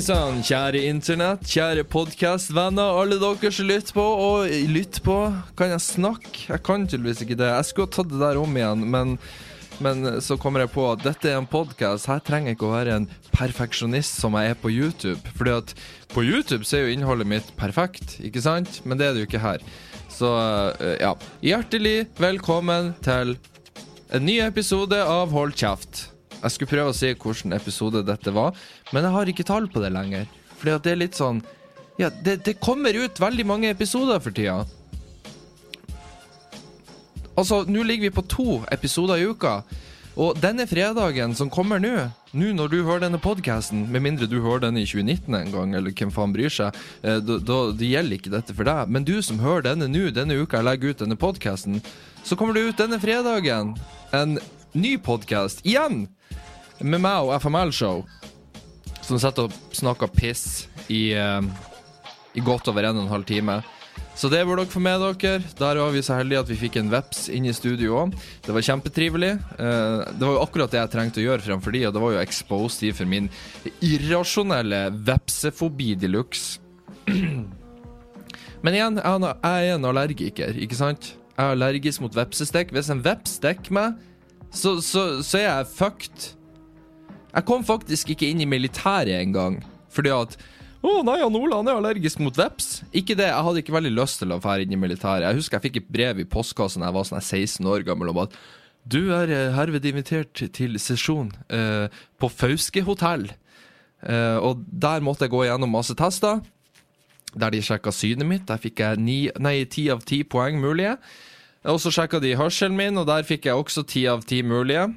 Sann, kjære internett, kjære podkastvenner, alle dere som lytter på. Og lytter på, kan jeg snakke? Jeg kan tydeligvis ikke det. Jeg skulle ha tatt det der om igjen, men, men så kommer jeg på at dette er en podkast. Her trenger jeg ikke å være en perfeksjonist som jeg er på YouTube. Fordi at på YouTube så er jo innholdet mitt perfekt, ikke sant? Men det er det jo ikke her. Så eh, ja. Hjertelig velkommen til en ny episode av Hold kjeft. Jeg skulle prøve å si hvilken episode dette var, men jeg har ikke tall på det lenger. Fordi at det er litt sånn Ja, det, det kommer ut veldig mange episoder for tida. Altså, nå ligger vi på to episoder i uka. Og denne fredagen som kommer nå, nå når du hører denne podkasten, med mindre du hører den i 2019 en gang, eller hvem faen bryr seg, eh, da, det gjelder ikke dette for deg. Men du som hører denne nå, denne uka jeg legger ut denne podkasten, så kommer det ut denne fredagen en ny podkast igjen med meg og FML-show, som sitter og snakker piss i, eh, i godt over en og en halv time. Så det burde dere få med dere. Der var vi så heldige at vi fikk en veps inn i studio òg. Det var kjempetrivelig. Eh, det var jo akkurat det jeg trengte å gjøre fremfor de, og det var jo expose de for min irrasjonelle vepsefobi de luxe. Men igjen, jeg er en allergiker, ikke sant? Jeg er allergisk mot vepsestek. Hvis en veps stikker meg, så, så, så er jeg fucked. Jeg kom faktisk ikke inn i militæret engang, fordi at å nei, han Ola han er allergisk mot veps. Ikke det, Jeg hadde ikke veldig lyst til å dra inn i militæret. Jeg husker jeg fikk et brev i postkassen da jeg var sånn 16 år gammel om at du er eh, herved invitert til sesjon eh, på Fauske hotell. Eh, og der måtte jeg gå gjennom masse tester. Der de sjekka synet mitt. Der fikk jeg ni, nei, ti av ti poeng mulige. Og så sjekka de hørselen min, og der fikk jeg også ti av ti mulige.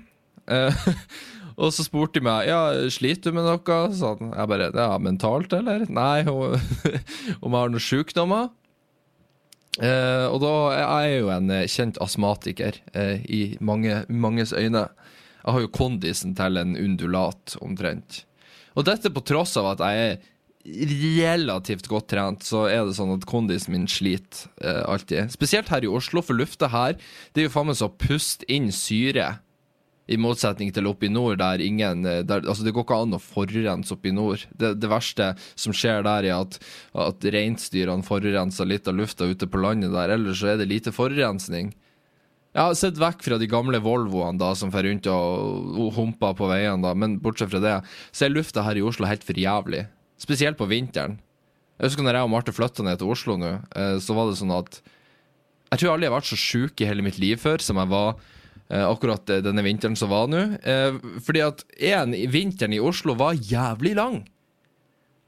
Eh, og så spurte de meg ja, sliter du med noe. Sånn. Jeg bare ja, mentalt, eller? Nei, om jeg har noen sykdommer. Eh, og da jeg er jo en eh, kjent astmatiker eh, i mange, manges øyne. Jeg har jo kondisen til en undulat, omtrent. Og dette på tross av at jeg er relativt godt trent, så er det sånn at kondisen min sliter eh, alltid. Spesielt her i Oslo, for lufta her Det er jo faen meg så å puste inn syre. I motsetning til oppe i nord, der ingen der, Altså, det går ikke an å forurense oppe i nord. Det, det verste som skjer der, er at, at reinsdyrene forurenser litt av lufta ute på landet der. Ellers så er det lite forurensning. Jeg har sett vekk fra de gamle Volvoene da, som fer rundt og, humper på veiene, men bortsett fra det, så er lufta her i Oslo helt for jævlig. Spesielt på vinteren. Jeg husker når jeg og Marte flytta ned til Oslo nå, eh, så var det sånn at Jeg tror aldri jeg har vært så sjuk i hele mitt liv før som jeg var eh, akkurat denne vinteren som var nå. Eh, fordi at en, vinteren i Oslo var jævlig lang.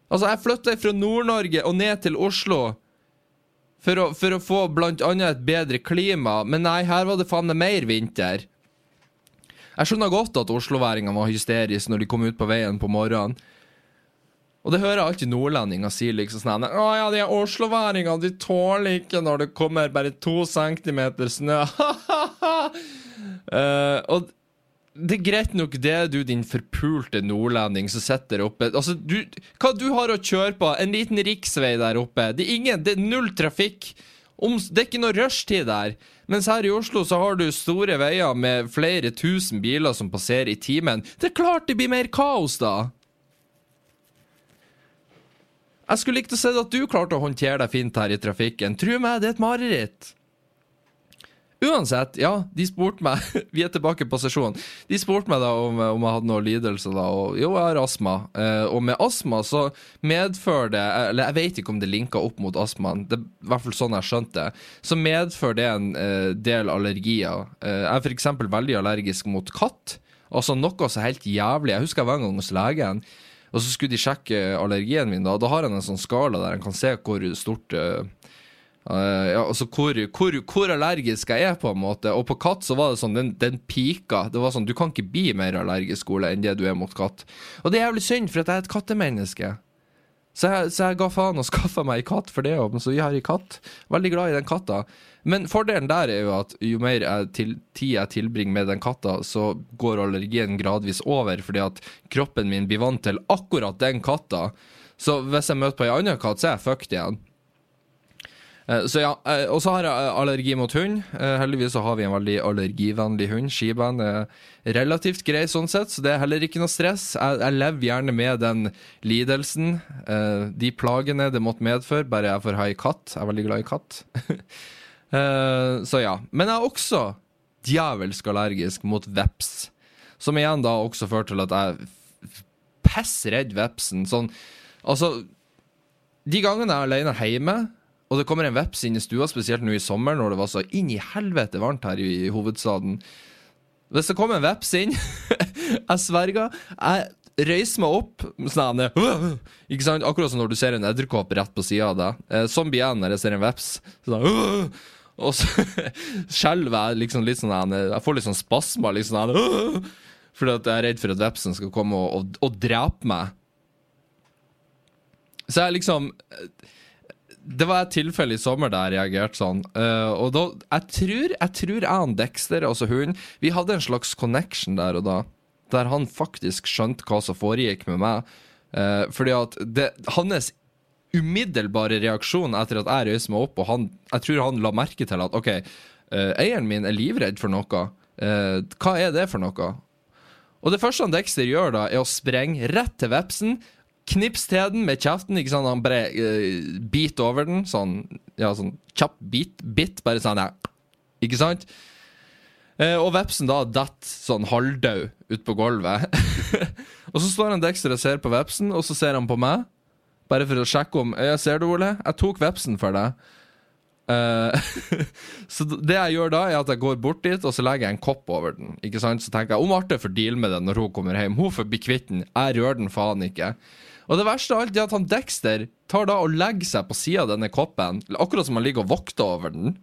Altså, jeg flytta fra Nord-Norge og ned til Oslo for å, for å få blant annet et bedre klima, men nei, her var det faen meg mer vinter. Jeg skjønner godt at osloværingene var hysteriske når de kom ut på veien på morgenen. Og det hører jeg alltid nordlendinger si. liksom sånn Å ja, de osloværingene de tåler ikke når det kommer bare to centimeter snø. uh, og det er greit nok det, du din forpulte nordlending som sitter oppe Altså, du, Hva du har å kjøre på? En liten riksvei der oppe. Det er ingen, det er null trafikk. Om, det er ikke noe rushtid der. Mens her i Oslo så har du store veier med flere tusen biler som passerer i timen. Det er klart det blir mer kaos, da! Jeg skulle likt å se at du klarte å håndtere deg fint her i trafikken. Tro meg, det er et mareritt. Uansett, ja, de spurte meg Vi er tilbake på sesjonen. De spurte meg da om, om jeg hadde noe lidelse, da, og jo, jeg har astma. Eh, og med astma så medfører det Eller jeg vet ikke om det linker opp mot astmaen, det er i hvert fall sånn jeg skjønte det. Så medfører det en eh, del allergier. Eh, jeg er f.eks. veldig allergisk mot katt. Altså noe så helt jævlig. Jeg husker jeg var en gang hos legen. Og så skulle de sjekke allergien min. Da Da har han en sånn skala der han kan se hvor stort uh, uh, ja, altså hvor, hvor, hvor, allergisk jeg er, på en måte. Og på katt så var det sånn, den, den pika. Det var sånn, Du kan ikke bli mer allergisk Ole, enn det du er mot katt. Og det er jævlig synd, for at jeg er et kattemenneske. Så jeg, så jeg ga faen og skaffa meg ei katt for det så vi har ei katt. Veldig glad i den katta. Men fordelen der er jo at jo mer jeg til, tid jeg tilbringer med den katta, så går allergien gradvis over, fordi at kroppen min blir vant til akkurat den katta. Så hvis jeg møter på ei anna katt, så er jeg fucked igjen. Eh, så ja, eh, Og så har jeg eh, allergi mot hund. Heldigvis så har vi en veldig allergivennlig hund. Skiban er relativt grei sånn sett, så det er heller ikke noe stress. Jeg, jeg lever gjerne med den lidelsen, de plagene det måtte medføre, bare jeg får ha ei katt. Jeg er veldig glad i katt. Så ja. Men jeg er også djevelsk allergisk mot veps, som igjen da også fører til at jeg pessredd vepsen. Sånn, altså De gangene jeg er alene hjemme og det kommer en veps inn i stua, spesielt nå i sommer, når det var så inn i helvete varmt her i, hovedstaden. Hvis det kommer en veps inn, jeg sverger Jeg reiser meg opp sånn Ikke sant? Akkurat som når du ser en edderkopp rett på sida av deg. Eh, sånn blir jeg når jeg ser en veps. Sånn, og så skjelver jeg liksom litt sånn Jeg får litt sånn spasmer. Liksom, fordi at jeg er redd for at vepsen skal komme og, og, og drepe meg. Så jeg liksom det var et tilfelle i sommer der jeg reagerte sånn. Uh, og da, jeg tror jeg tror jeg og Dexter, altså hunden, vi hadde en slags connection der og da. Der han faktisk skjønte hva som foregikk med meg. Uh, fordi at det, hans umiddelbare reaksjon etter at jeg røyste meg opp, og han, jeg tror han la merke til at OK, uh, eieren min er livredd for noe. hva er det for noe? Og det første han Dexter gjør da, er å sprenge rett til vepsen Knips til den med kjeften. ikke sant? Han bare uh, bit over den. Sånn ja, sånn kjapp bit, bit bare sånn ja. Ikke sant? Uh, og vepsen da detter sånn halvdau på gulvet. og så står han Dexter og ser på vepsen, og så ser han på meg. Bare for å sjekke om Jeg ser du, Ole? Jeg tok vepsen for deg. Uh, så det jeg gjør da, er at jeg går bort dit, og så legger jeg en kopp over den. Ikke sant? Så tenker jeg om Arte får deale med den når hun kommer hjem. Hun får bli kvitt den. Jeg rører den faen ikke. Og det verste av alt er at han Dexter tar da og legger seg på sida av denne koppen, akkurat som han ligger og vokter over den.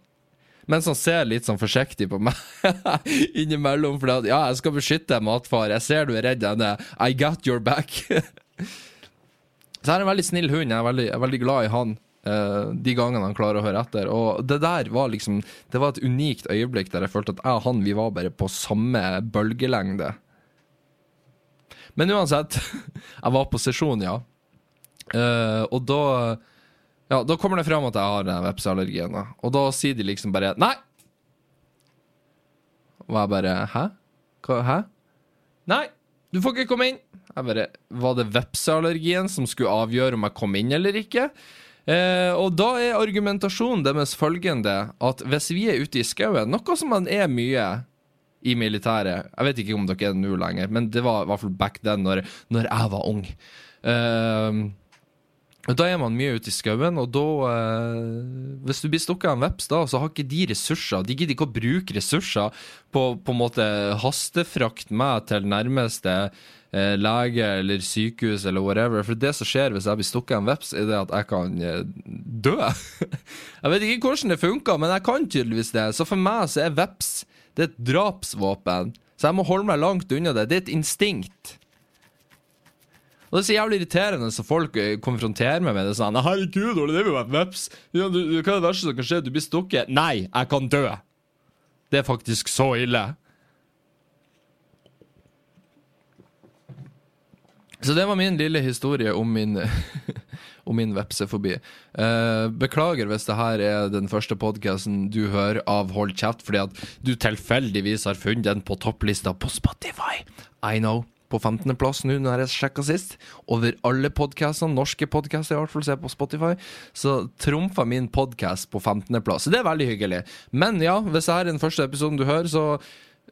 Mens han ser litt sånn forsiktig på meg innimellom. For at, ja, jeg skal beskytte matfar. Jeg ser du er redd. Denne. I got your back. Så jeg er en veldig snill hund. Jeg er veldig, jeg er veldig glad i han. Uh, de gangene han klarer å høre etter. Og det der var liksom Det var et unikt øyeblikk der jeg følte at jeg og han vi var bare på samme bølgelengde. Men uansett, jeg var på sesjon, ja. Uh, og da Ja, da kommer det fram at jeg har vepseallergien. Og da sier de liksom bare Nei! Og jeg bare Hæ? Hæ? Nei, du får ikke komme inn. Jeg bare Var det vepseallergien som skulle avgjøre om jeg kom inn eller ikke? Eh, og da er argumentasjonen deres følgende at hvis vi er ute i skauen, noe som man er mye i militæret. Jeg vet ikke om dere er det nå lenger, men det var i hvert fall back then, når, når jeg var ung. Uh, da er man mye ute i skauen, og da uh, Hvis du blir stukket av en veps, da, så har ikke de ressurser. De gidder ikke å bruke ressurser på på en måte hastefrakt meg til nærmeste uh, lege eller sykehus eller whatever. For det som skjer hvis jeg blir stukket av en veps, er det at jeg kan uh, dø. jeg vet ikke hvordan det funker, men jeg kan tydeligvis det. Så for meg så er veps det er et drapsvåpen. Så jeg må holde meg langt unna det. Det er et instinkt. Og Det er så jævlig irriterende så folk eh, konfronterer meg med det sånn 'Herregud, Ole, det vil være et veps. Ja, du, hva er det verste som kan skje? Du blir stukket.' Nei, jeg kan dø. Det er faktisk så ille. Så det var min lille historie om min og min vepsefobi. Uh, beklager hvis det her er den første podkasten du hører av Hold kjeft, fordi at du tilfeldigvis har funnet den på topplista på Spotify. I know. På 15.-plass nå, når jeg sjekka sist. Over alle podkastene, norske podkaster i hvert fall, ser er på Spotify, så trumfa min podkast på 15.-plass. Det er veldig hyggelig. Men ja, hvis det her er den første episoden du hører, så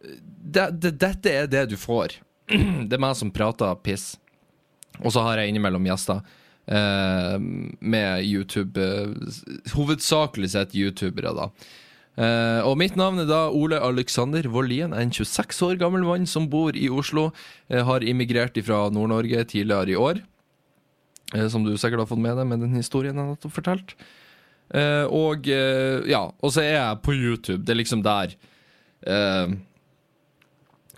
det, det, Dette er det du får. det er meg som prater piss. Og så har jeg innimellom gjester. Uh, med YouTube uh, Hovedsakelig sett youtubere, da. Uh, og mitt navn er da Ole Alexander Wollien, en 26 år gammel mann som bor i Oslo. har immigrert fra Nord-Norge tidligere i år. som du sikkert har fått med deg med den historien jeg har fortalt. og ja, og så er jeg på YouTube. Det er liksom der. Uh,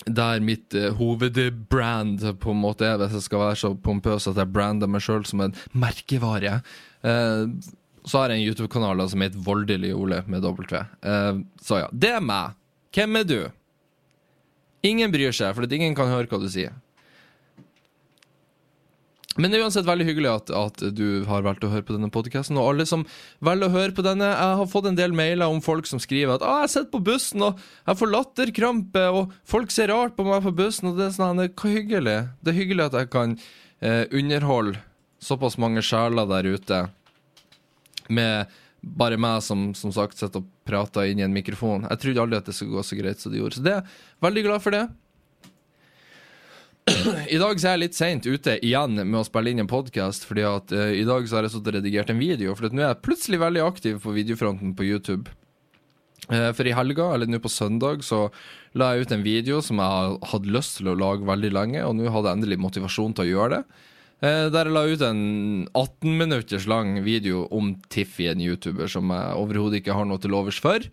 der mitt uh, hovedbrand på en måte er, hvis jeg skal være så pompøs at jeg brander meg sjøl som en merkevare. Uh, så har jeg en YouTube-kanal som heter Voldelig Ole med W. Uh, så ja, det er meg. Hvem er du? Ingen bryr seg, for ingen kan høre hva du sier. Men det er uansett veldig hyggelig at, at du har valgt å høre på denne podkasten. Og alle som velger å høre på denne, jeg har fått en del mailer om folk som skriver at ah, 'jeg sitter på bussen og jeg får latterkrampe', og folk ser rart på meg på bussen. Og det er sånn, hva hyggelig. Det er hyggelig at jeg kan eh, underholde såpass mange sjeler der ute med bare meg som som sagt sitter og prater inn i en mikrofon. Jeg trodde aldri at det skulle gå så greit som det gjorde. Så det er veldig glad for det. I dag så er jeg litt seint ute igjen med å spille inn en podkast, fordi at uh, i dag så har jeg sittet og redigert en video. For nå er jeg plutselig veldig aktiv på videofronten på YouTube. Uh, for i helga, eller nå på søndag, så la jeg ut en video som jeg hadde lyst til å lage veldig lenge, og nå hadde jeg endelig motivasjon til å gjøre det. Uh, der jeg la ut en 18 minutters lang video om Tiffy, en YouTuber som jeg overhodet ikke har noe til overs for.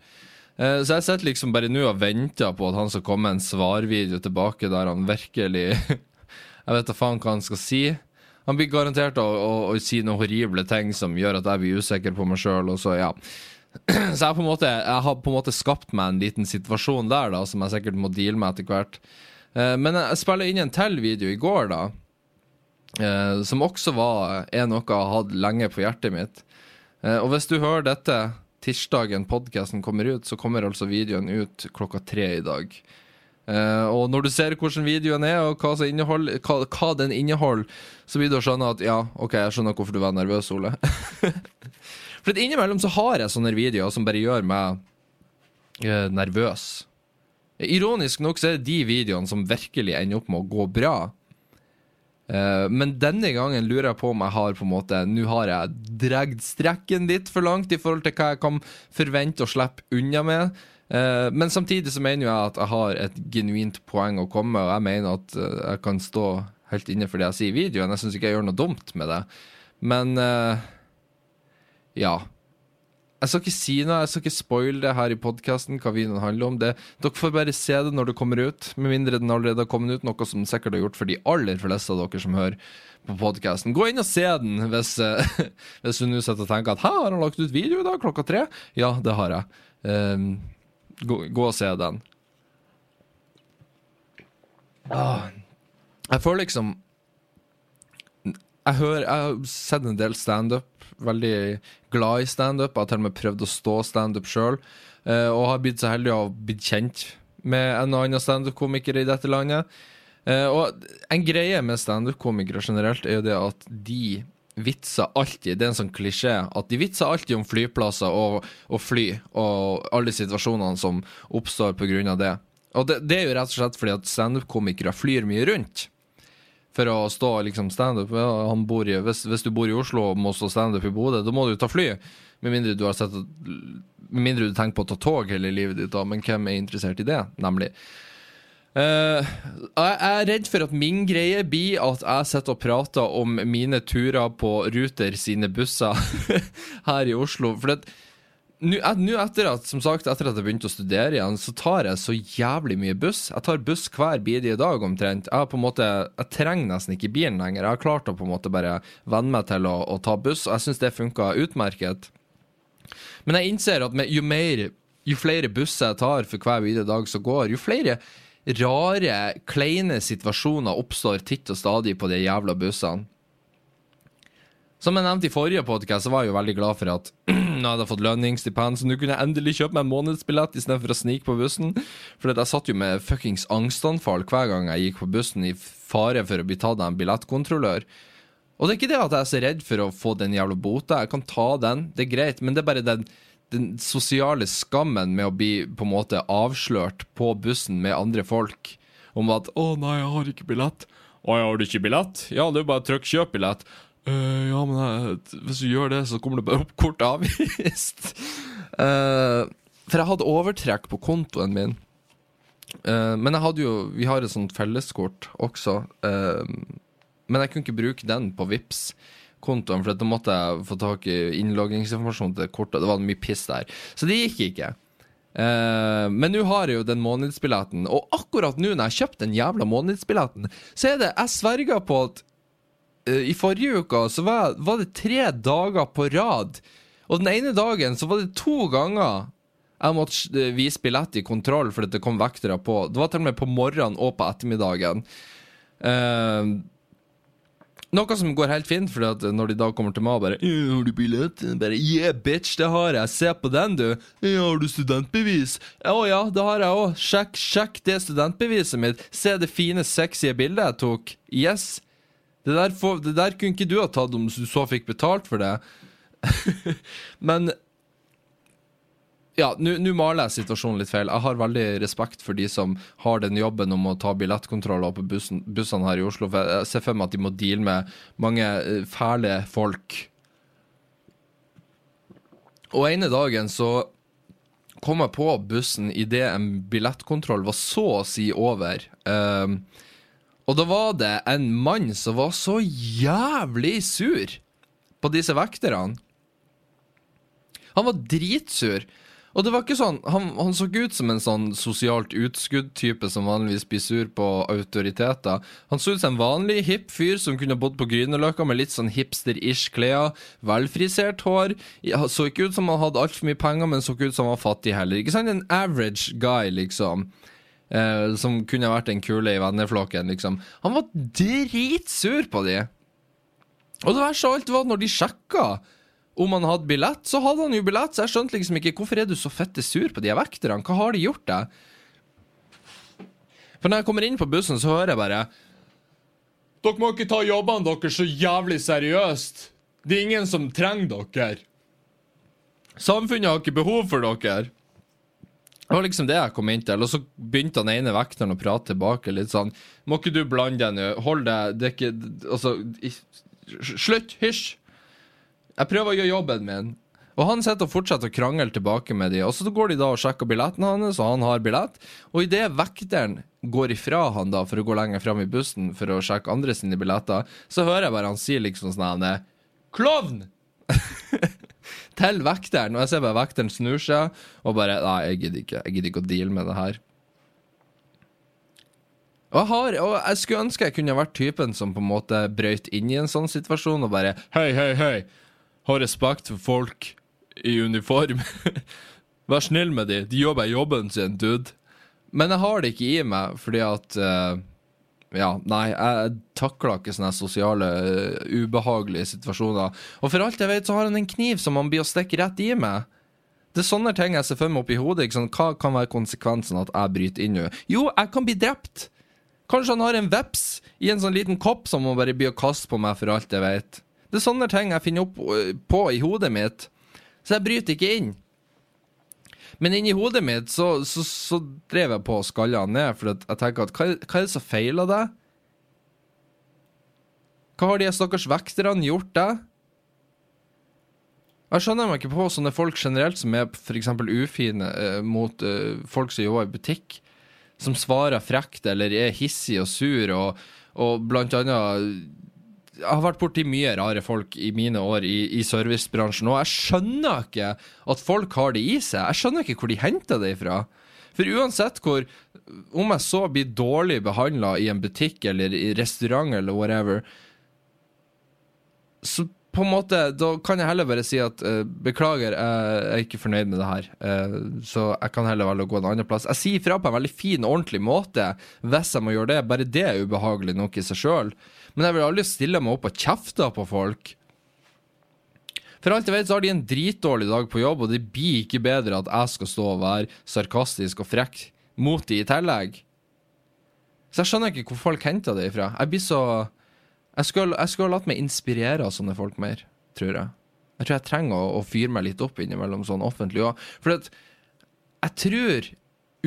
Eh, så jeg sitter liksom bare nå og venter på at han skal komme med en svarvideo tilbake der han virkelig Jeg vet da faen hva han skal si. Han blir garantert å, å, å, si noen horrible ting som gjør at jeg blir usikker på meg sjøl, og så, ja. Så jeg, måte, jeg har på en måte skapt meg en liten situasjon der, da, som jeg sikkert må deale med etter hvert. Eh, men jeg spiller inn en til video i går, da. Eh, som også var, er noe jeg har hatt lenge på hjertet mitt. Og hvis du hører dette tirsdagen podkasten kommer ut, så kommer altså videoen ut klokka tre i dag. Uh, og når du ser hvordan videoen er, og hva, hva, hva, den inneholder, så blir du å skjønne at ja, OK, jeg skjønner hvorfor du var nervøs, Ole. For innimellom så har jeg sånne videoer som bare gjør meg uh, nervøs. Ironisk nok så er det de videoene som virkelig ender opp med å gå bra. Uh, men denne gangen lurer jeg på om jeg har på en måte Nå har jeg dratt strekken litt for langt i forhold til hva jeg kan forvente å slippe unna med. Uh, men samtidig så mener jeg at jeg har et genuint poeng å komme med, og jeg mener at uh, jeg kan stå helt inne for det jeg sier i videoen. Jeg syns ikke jeg gjør noe dumt med det. Men ja. Jeg skal ikke si noe, jeg skal ikke spoile det her i podkasten, hva videoen handler om. Det, dere får bare se det når det kommer ut, med mindre den allerede har kommet ut, noe som sikkert har gjort for de aller fleste av dere som hører på podkasten. Gå inn og se den hvis, hvis du nå sitter og tenker at 'hæ, har han lagt ut video i dag klokka tre?' Ja, det har jeg. Um, gå, gå, og se den. Ah, jeg føler liksom jeg, har sett en del standup veldig glad i standup. Jeg har til og med prøvd å stå standup sjøl. Uh, og har blitt så heldig å ha blitt kjent med en og annen standup-komiker i dette landet. Uh, og en greie med standup-komikere generelt er jo det at de vitser alltid Det er en sånn klisjé at de vitser alltid om flyplasser og, og fly og alle situasjonene som oppstår pga. det. Og det, det, er jo rett og slett fordi at standup-komikere flyr mye rundt for å stå liksom standup. Hvis, hvis, du bor i Oslo og må stå standup i Bodø, da må du ta fly. Med mindre du har sett Med mindre du tenker på å ta tog hele livet ditt, da. Men hvem er interessert i det, nemlig? Uh, jeg er redd for at min greie blir at jeg sitter og prater om mine turer på Ruter sine busser her i Oslo. For det nå etter at som sagt, etter at jeg begynte å studere igjen, så tar jeg så jævlig mye buss. Jeg tar buss hver bidige dag omtrent. Jeg, på en måte, jeg trenger nesten ikke bilen lenger. Jeg har klart å på en måte bare venne meg til å, å ta buss, og jeg syns det funka utmerket. Men jeg innser at med, jo, mer, jo flere busser jeg tar for hver bidige dag som går, jo flere rare, kleine situasjoner oppstår titt og stadig på de jævla bussene. Som jeg nevnte i forrige podkast, var jeg jo veldig glad for at nå hadde jeg fått lønningsstipend, så nå kunne jeg endelig kjøpe meg en månedsbillett istedenfor å snike på bussen. For jeg satt jo med fuckings angstanfall hver gang jeg gikk på bussen i fare for å bli tatt av en billettkontrollør. Og det er ikke det at jeg er så redd for å få den jævla bota, jeg kan ta den, det er greit, men det er bare den, den sosiale skammen med å bli på en måte avslørt på bussen med andre folk om at 'Å nei, jeg har ikke billett'. 'Å, jeg har du ikke billett?' Ja, det er bare trykk 'kjøp billett'. Uh, ja, men jeg, hvis du gjør det, så kommer det bare opp kort avvist. uh, for jeg hadde overtrekk på kontoen min. Uh, men jeg hadde jo Vi har et sånt felleskort også. men jeg kunne ikke bruke den på VIPS kontoen for da måtte jeg få tak i innloggingsinformasjon til kortet. Det var mye piss der. Så det gikk ikke. men nå har jeg jo den månedsbilletten, og akkurat nå når jeg har kjøpt den jævla månedsbilletten, så er det Jeg sverger på at Eh, I forrige uke så var, var, det tre dager på rad. Og den ene dagen så var det to ganger jeg måtte eh, vise billett i kontroll fordi det kom vektere på. Det var til og med på morgenen og på ettermiddagen. Uh, Noe som går helt fint, for når de da kommer til meg og bare 'Har du billett?' Bare 'Yeah, bitch, det har jeg. Se på den, du.' Har du studentbevis?' 'Å ja, det har jeg òg. Sjekk, sjekk det studentbeviset mitt. Se det fine, sexy bildet jeg tok. Yes.' Det der, for, det der kunne ikke du ha tatt om du så fikk betalt for det. Men ja, nå maler jeg situasjonen litt feil. Jeg har veldig respekt for de som har den jobben om å ta billettkontroller på bussen, bussene her i Oslo. For jeg ser for meg at de må deale med mange eh, fæle folk. Og ene dagen så kom jeg på bussen idet en billettkontroll var så å si over. Um, og da var det en mann som var så jævlig sur på disse vekterne. Han var dritsur. Og det var ikke sånn Han, han så ikke ut som en sånn sosialt utskudd-type som vanligvis blir sur på autoriteter. Han så ut som en vanlig hipp fyr som kunne bodd på Grünerløkka med litt sånn hipster-ish klær. Velfrisert hår. Så ikke ut som han hadde altfor mye penger, men så ikke ut som han var fattig heller. Ikke sant? En average guy, liksom. Eh, som kunne vært en kule i venneflokken, liksom. Han var dritsur på de. Og det verste av alt var når de sjekka om han hadde billett, så hadde han jo billett, så jeg skjønte liksom ikke hvorfor er du så fette sur på de vekterne. Hva har de gjort deg? For når jeg kommer inn på bussen, så hører jeg bare Dere må ikke ta jobbene deres så jævlig seriøst. Det er ingen som trenger dere. Samfunnet har ikke behov for dere. Det var liksom det jeg kom inn til. Og så begynte han ene vekteren å prate tilbake litt sånn Må ikke du blande deg nå? Hold deg Det er ikke Altså Slutt! Hysj! Jeg prøver å gjøre jobben min. Og han sitter og fortsetter å krangle tilbake med de, og så går de da og sjekker billetten hans, og han har billett. Og idet vekteren går ifra han da for å gå lenger fram i bussen for å sjekke andre sine billetter, så hører jeg bare han si liksom sånn Klovn! til vekteren, og jeg ser bare vekteren snur seg og bare Nei, jeg gidder ikke. Jeg gidder ikke å deale med det her. Og jeg, har, og jeg skulle ønske jeg kunne vært typen som på en måte brøyt inn i en sånn situasjon og bare Hei, hei, hei ha respekt for folk i uniform. Vær snill med de. De gjør bare jobben sin, dude. Men jeg har det ikke i meg, fordi at uh, Ja, nei, jeg takler ikke sånne sosiale, uh, ubehagelige situasjoner. Og for alt jeg vet, så har han en kniv som han blir å stikke rett i meg. Det er sånne ting jeg ser for meg oppi hodet. Sånn, hva kan være konsekvensen at jeg bryter inn nå? Jo, jeg kan bli drept. Kanskje han har en veps i en sånn liten kopp som han bare blir å kaste på meg, for alt jeg vet. Det er sånne ting jeg finner opp eh, på i hodet mitt. Så jeg bryter ikke inn. Men inni hodet mitt så, så, så drev jeg på å skalle han ned, for jeg tenker at hva, hva er det som feiler deg? Hva har de stakkars vekterne gjort deg? Jeg skjønner meg ikke på sånne folk generelt som er f.eks. ufine eh, mot eh, folk som jobber i butikk, som svarer frekt eller er hissig og sur, og, og blant annet jeg har vært borti mye rare folk i mine år i, i, servicebransjen, og jeg skjønner ikke at folk har det i seg. Jeg skjønner ikke hvor de henter det ifra. For uansett hvor Om jeg så blir dårlig behandla i en butikk eller i restaurant eller whatever, så på en måte, da kan jeg heller bare si at uh, beklager, jeg er ikke fornøyd med det her. Uh, så jeg kan heller velge å gå en annen plass. Jeg sier fra på en veldig fin, ordentlig måte hvis jeg må gjøre det. Bare det er ubehagelig nok i seg sjøl. Men jeg vil aldri stille meg opp og kjefte på folk. For alt jeg vet, så har de en dritdårlig dag på jobb, og det blir ikke bedre at jeg skal stå og være sarkastisk og frekk mot de i tillegg. Så jeg skjønner ikke hvor folk henter det ifra. Jeg blir så Jeg skulle, jeg skulle latt meg inspirere av sånne folk mer, tror jeg. Jeg tror jeg trenger å, å fyre meg litt opp innimellom sånn offentlig òg. For at jeg tror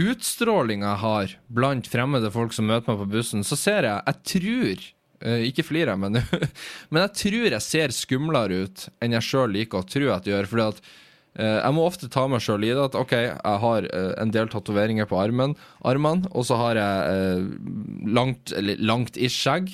utstrålinga jeg har blant fremmede folk som møter meg på bussen, så ser jeg Jeg tror ikke flirer jeg, men, men jeg tror jeg ser skumlere ut enn jeg sjøl liker å tro at jeg gjør. fordi at uh, jeg må ofte ta meg sjøl i det at OK, jeg har uh, en del tatoveringer på armen, armene, og så har jeg langt, eller langt-ish skjegg.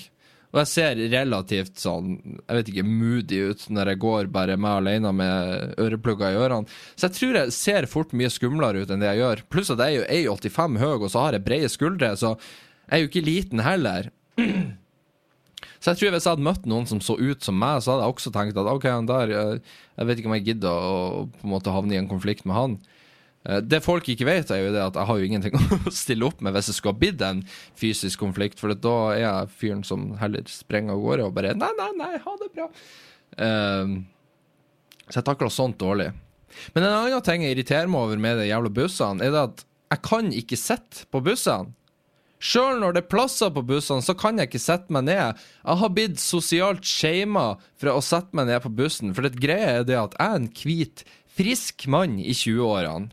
Og jeg ser relativt sånn, jeg vet ikke, moody ut når jeg går bare meg alene med øreplugger i ørene. Så jeg tror jeg ser fort mye skumlere ut enn det jeg gjør. Pluss at jeg er jo 1,85 høy, og så har jeg brede skuldre, så jeg er jo ikke liten heller. Så jeg tror hvis jeg hadde møtt noen som så ut som meg, så hadde jeg også tenkt at OK, han der Jeg vet ikke om jeg gidder å på en måte havne i en konflikt med han. Eh, Det folk ikke vet, er jo det at jeg har jo ingenting å stille opp med hvis det skulle ha blitt en fysisk konflikt, for da er jeg fyren som heller sprenger av gårde og bare Nei, nei, nei, ha det bra. Eh, så jeg takler sånt dårlig. Men en annen ting jeg irriterer meg over med de jævla bussene, er det at jeg kan ikke sitte på bussene. Sjøl når det er plasser på bussene, så kan jeg ikke sette meg ned. Jeg har blitt sosialt shama for å sette meg ned på bussen, for det greia er det at jeg er en hvit, frisk mann i 20-årene.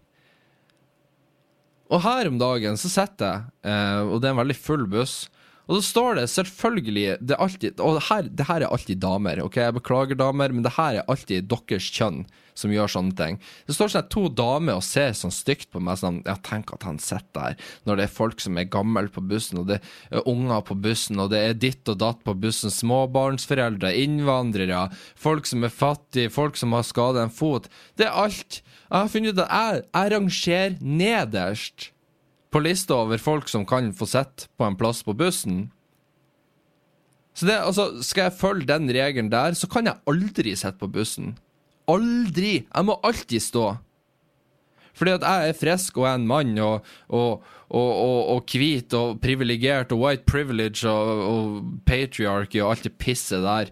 Og her om dagen så sitter jeg, eh, og det er en veldig full buss. Og så står det selvfølgelig det er alltid, Og det her, det her er alltid damer. ok, Jeg beklager, damer, men det her er alltid deres kjønn som gjør sånne ting. Det står sånn to damer og ser sånn stygt på meg sånn Ja, tenk at han sitter der når det er folk som er gamle på bussen, og det er unger på bussen, og det er ditt og datt på bussen, småbarnsforeldre, innvandrere, folk som er fattige, folk som har skadet en fot. Det er alt. Jeg har funnet ut at jeg, jeg rangerer nederst på lista over folk som kan få sitte på en plass på bussen. Så det, altså, Skal jeg følge den regelen der, så kan jeg aldri sitte på bussen. Aldri! Jeg må alltid stå. Fordi at jeg er frisk og er en mann og, og, og, og, hvit og privilegert og white privilege og patriarchy og alt det pisset der.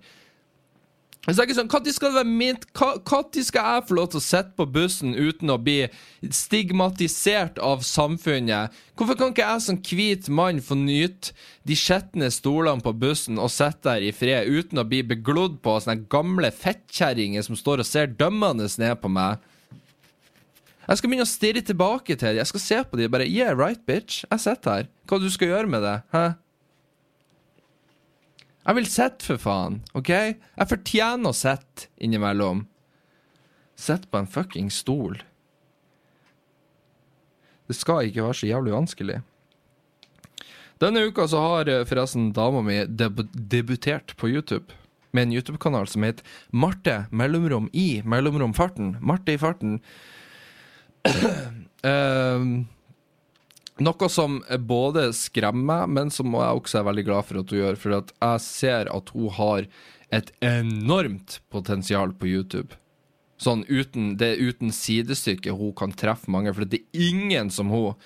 Så jeg er sånn, skal det være mint? Når skal jeg få lov til å sitte på bussen uten å bli stigmatisert av samfunnet? Hvorfor kan ikke jeg som hvit mann få nyte de skitne stolene på bussen og sitte der i fred uten å bli beglodd på av sånne gamle fettkjerringer som står og ser dømmende ned på meg? Jeg skal begynne å stirre tilbake til dem. Jeg skal se på dem og bare Yeah, right, bitch. Jeg sitter her. Hva du skal gjøre med det? Hæ? Jeg vil sitte, for faen. OK? Jeg fortjener å sitte innimellom. Sitte på en fucking stol. Det skal ikke være så jævlig vanskelig. Denne uka så har eh, forresten dama mi deb debutert på YouTube. Med en YouTube-kanal som heter Marte mellomrom i mellomrom farten. Marte i farten. um, noe som både skremmer meg, men som jeg også er veldig glad for at hun gjør. For jeg ser at hun har et enormt potensial på YouTube. Sånn uten, Det er uten sidestykke hun kan treffe mange, for det er ingen som hun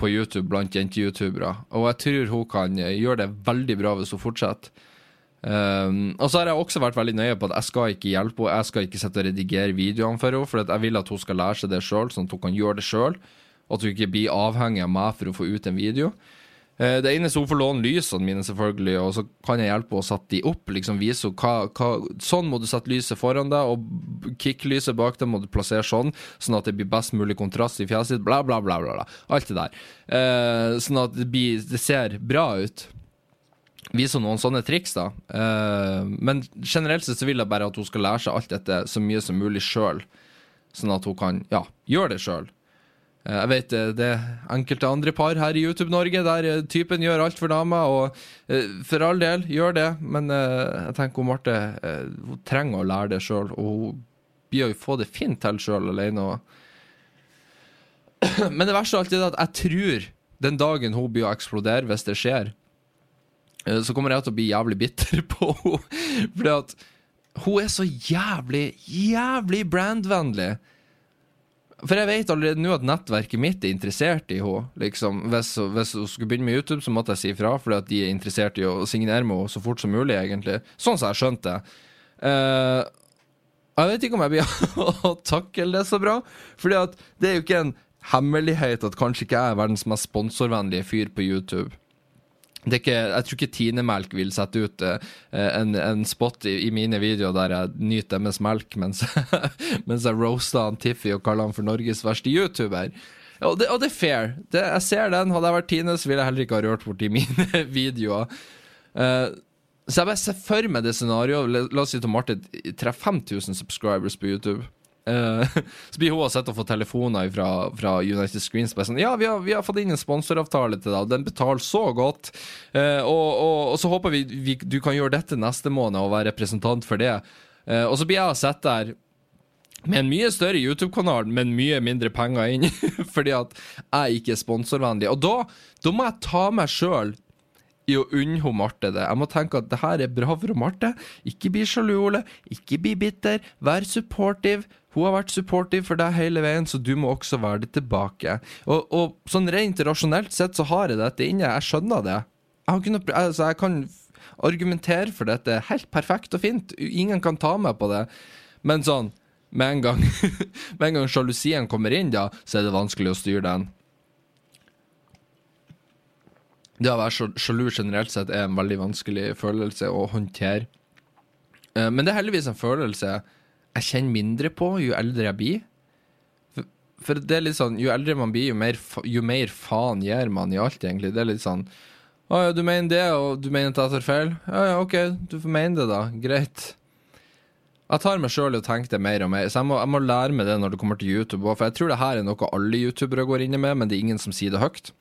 på YouTube blant jente-youtubere. Og jeg tror hun kan gjøre det veldig bra hvis hun fortsetter. Um, og så har jeg også vært veldig nøye på at jeg skal ikke hjelpe henne. Jeg skal ikke sette og redigere videoene for henne, for jeg vil at hun skal lære seg det sjøl, sånn at hun kan gjøre det sjøl. Og at du ikke blir avhengig av meg for å få ut en video. Eh, det eneste hun får låne lysene mine, selvfølgelig, og så kan jeg hjelpe henne å sette de opp. liksom Vise hva, hva, Sånn må du sette lyset foran deg, og kick-lyset bak deg må du plassere sånn, sånn at det blir best mulig kontrast i fjeset ditt. Bla, bla, bla. bla. Alt det der. Eh, sånn at det, blir, det ser bra ut. Vise noen sånne triks, da. Eh, men generelt sett så vil jeg bare at hun skal lære seg alt dette så mye som mulig sjøl, sånn at hun kan ja, gjøre det sjøl. Eh, jeg vet eh, det er enkelte andre par her i YouTube-Norge der eh, typen gjør alt for dama, og for all del, gjør det, men jeg tenker Marte hun trenger å lære det sjøl, og hun blir jo få det fint til sjøl alene. Men det verste av alt er at jeg tror den dagen hun blir å eksplodere, hvis det skjer, så kommer jeg til å bli jævlig bitter på henne. Fordi at hun er så jævlig, jævlig brandvennlig. For jeg vet allerede nå at nettverket mitt er interessert i henne. Liksom, hvis, hvis, hun skulle begynne med YouTube, så måtte jeg si ifra, fordi at de er interessert i å signere med henne så fort som mulig, egentlig. Sånn som jeg skjønte det. Uh, jeg vet ikke om jeg blir å takle det så bra, Fordi at det er jo ikke en hemmelighet at kanskje ikke jeg er verdens mest sponsorvennlige fyr på YouTube. Ikke, jeg tror ikke Tinemelk vil sette ut uh, en, en, spot i, i, mine videoer der jeg nyter deres melk mens, mens jeg roaster han Tiffy og kaller han for Norges verste YouTuber. Og det, og det er fair. Det, jeg ser den. Hadde jeg vært Tine, så ville jeg heller ikke ha rørt borti mine videoer. Uh, så jeg bare ser for meg det scenarioet. La, la oss si at Martin treffer 5000 subscribers på YouTube. Uh, så blir hun og sitter og får telefoner fra, fra United Screens. Sånn, ja, vi har, vi har, fått inn en sponsoravtale til deg, og den betaler så godt. Uh, og, og, og, så håper vi, vi, du kan gjøre dette neste måned og være representant for det. Uh, og så blir jeg sett der med en mye større YouTube-kanal, men mye mindre penger inn, fordi at jeg ikke er sponsorvennlig. Og da, da må jeg ta meg sjøl i å unne Marte det. Jeg må tenke at det her er bra for Marte. Ikke bli sjalu, Ole. Ikke bli bitter. Vær supportive. Hun har vært supportive for deg hele veien, så du må også være det tilbake. Og, og sånn rent rasjonelt sett så har jeg dette inne. Jeg skjønner det. Jeg, har kunnet, altså, jeg kan argumentere for dette helt perfekt og fint. Ingen kan ta meg på det. Men sånn, med en gang Med en gang sjalusien kommer inn, da, så er det vanskelig å styre den. Det å være sjalu generelt sett er en veldig vanskelig følelse å håndtere. Eh, men det er heldigvis en følelse jeg kjenner mindre på jo eldre jeg blir. For, det er litt sånn, jo eldre man blir, jo mer, jo mer faen gjør man i alt, egentlig. Det er litt sånn Å ja, du mener det, og du mener at jeg tar feil? Ja ja, OK, du får mene det, da. Greit. Jeg tar meg sjøl i å tenke det mer og mer, så jeg må, jeg må lære meg det når det kommer til YouTube. For jeg tror det her er noe alle youtubere går inne med, men det er ingen som sier det høyt.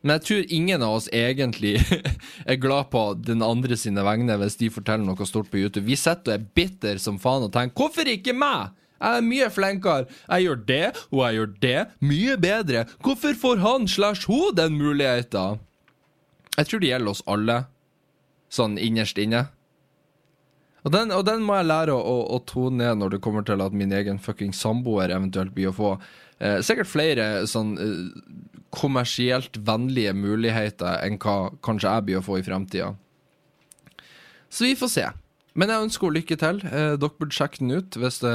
Men jeg tror ingen av oss egentlig er glad på den andre sine vegne hvis de forteller noe stort på YouTube. Vi sitter og er bitter som faen og tenker 'hvorfor ikke meg'? Jeg er mye flinkere. Jeg gjør det, og jeg gjør det mye bedre. Hvorfor får han slash hun den muligheten? Jeg tror det gjelder oss alle, sånn innerst inne. Og den, og den må jeg lære å, å, å, tone ned når det kommer til at min egen fucking samboer eventuelt blir å få eh, sikkert flere sånn eh, kommersielt vennlige muligheter enn hva kanskje jeg blir å få i fremtida. Så vi får se. Men jeg ønsker henne lykke til. Eh, dere burde sjekke den ut hvis det,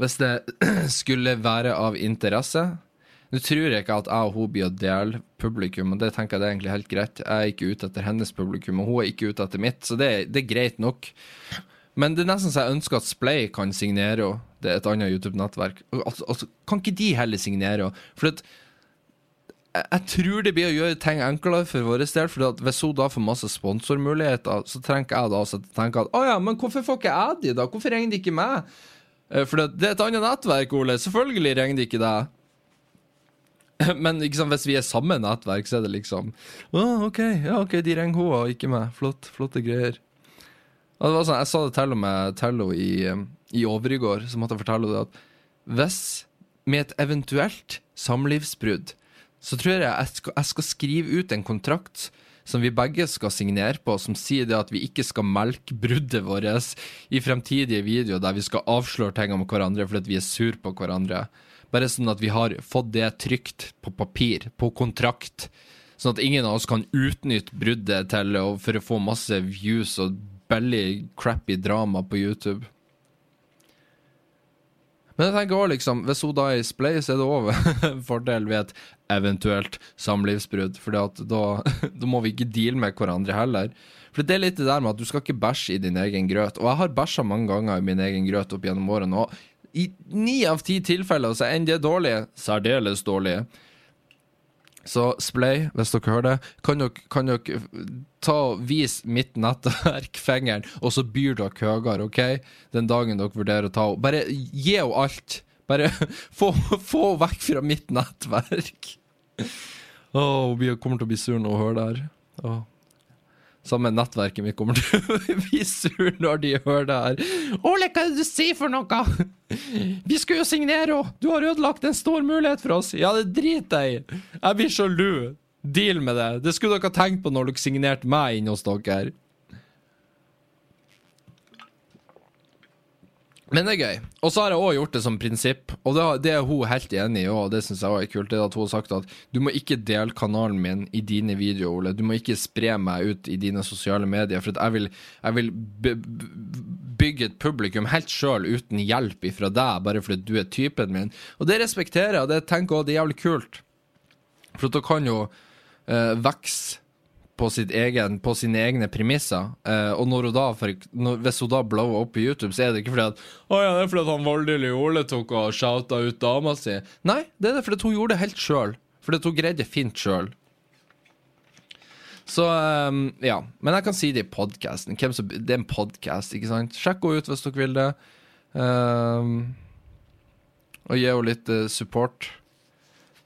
hvis det skulle være av interesse. Nå tror jeg ikke at jeg og hun blir å dele publikum, og det tenker jeg det er egentlig helt greit. Jeg er ikke ute etter hennes publikum, og hun er ikke ute etter mitt, så det, det er greit nok. Men det er nesten så jeg ønsker at Splay kan signere henne. Det er et annet YouTube-nettverk. Altså, altså, kan ikke de heller signere henne? For at jeg tror det blir å gjøre ting enklere for vår del. For hvis hun da får masse sponsormuligheter, så trenger jeg da å tenke at å ja, men hvorfor får ikke jeg de, da? Hvorfor ringer de ikke meg? Eh, for det er et annet nettverk, Ole. Selvfølgelig ringer de ikke deg. Men liksom, hvis vi er samme nettverk, så er det liksom Å, OK, ja, ok, de ringer hun og ikke meg. Flott, flotte greier. Og det var sånn, Jeg sa det til med til i, over i overgård, så måtte jeg fortelle henne at hvis med et eventuelt samlivsbrudd så tror jeg jeg skal, jeg skal skrive ut en kontrakt som vi begge skal signere på, som sier det at vi ikke skal melke bruddet vårt i fremtidige videoer der vi skal avsløre ting om hverandre fordi vi er sur på hverandre. Bare sånn at vi har fått det trygt på papir, på kontrakt. Sånn at ingen av oss kan utnytte bruddet til for å få masse views og billig, crappy drama på YouTube. Men jeg tenker også liksom, hvis hun da er i splay, så er det òg en fordel ved et eventuelt samlivsbrudd. For da, da, må vi ikke deale med hverandre heller. For det er litt det der med at du skal ikke bæsje i din egen grøt. Og jeg har bæsja mange ganger i min egen grøt opp gjennom årene. Og i ni av ti tilfeller så ender det dårlige. Særdeles dårlige. Så Splay, hvis dere hører det, kan dere, kan dere ta og vise mitt nettverk fingeren, og så byr dere høyere, OK? Den dagen dere vurderer å ta henne. Bare gi henne alt. Bare få henne vekk fra mitt nettverk. Å, hun kommer til å bli sur når hun hører det her. Åh. Samme nettverket mitt kommer til å bli sur når de hører det her. Ole, hva er det du sier for noe? Vi skulle jo signere henne! Du har ødelagt en stor mulighet for oss! Ja, det driter jeg i! Jeg blir sjalu. Deal med det. Det skulle dere ha tenkt på når dere signerte meg inn hos dere. Men det er gøy. Og så har jeg òg gjort det som prinsipp, og det, er hun helt enig i òg, det syns jeg også er kult, det at hun har sagt at du må ikke dele kanalen min i dine videoer, Ole. Du må ikke spre meg ut i dine sosiale medier, for jeg vil, jeg vil bygge et publikum helt sjøl uten hjelp ifra deg, bare fordi du er typen min. Og det respekterer jeg, og det tenker jeg òg det er jævlig kult. For da kan jo uh, vokse på, egen, på, sine egne premisser. Eh, og når hun da, for, når, hvis hun da blower opp på YouTube, så er det ikke fordi at Å ja, det er fordi at han voldelige Ole tok og shouta ut dama si. Nei, det er det fordi hun gjorde det helt sjøl. Fordi hun greide det fint sjøl. Så um, ja. Men jeg kan si det i podkasten. Det er en podkast, ikke sant? Sjekk henne ut hvis dere vil det. Um, og gi henne litt uh, support.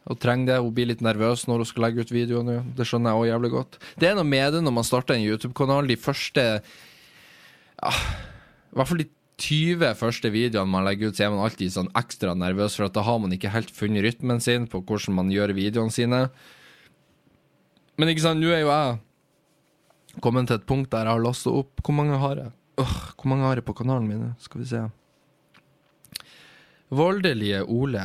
Hun trenger det. Hun blir litt nervøs når hun skal legge ut videoene. Det skjønner jeg òg jævlig godt. Det er noe med det når man starter en YouTube-kanal. De første ja, I hvert fall de 20 første videoene man legger ut, så er man alltid sånn ekstra nervøs, for da har man ikke helt funnet rytmen sin på hvordan man gjør videoene sine. Men ikke sant, nå er jo jeg kommet til et punkt der jeg har lasta opp Hvor mange har jeg? Uh, hvor mange har jeg på kanalen min? Skal vi se. Voldelige Ole.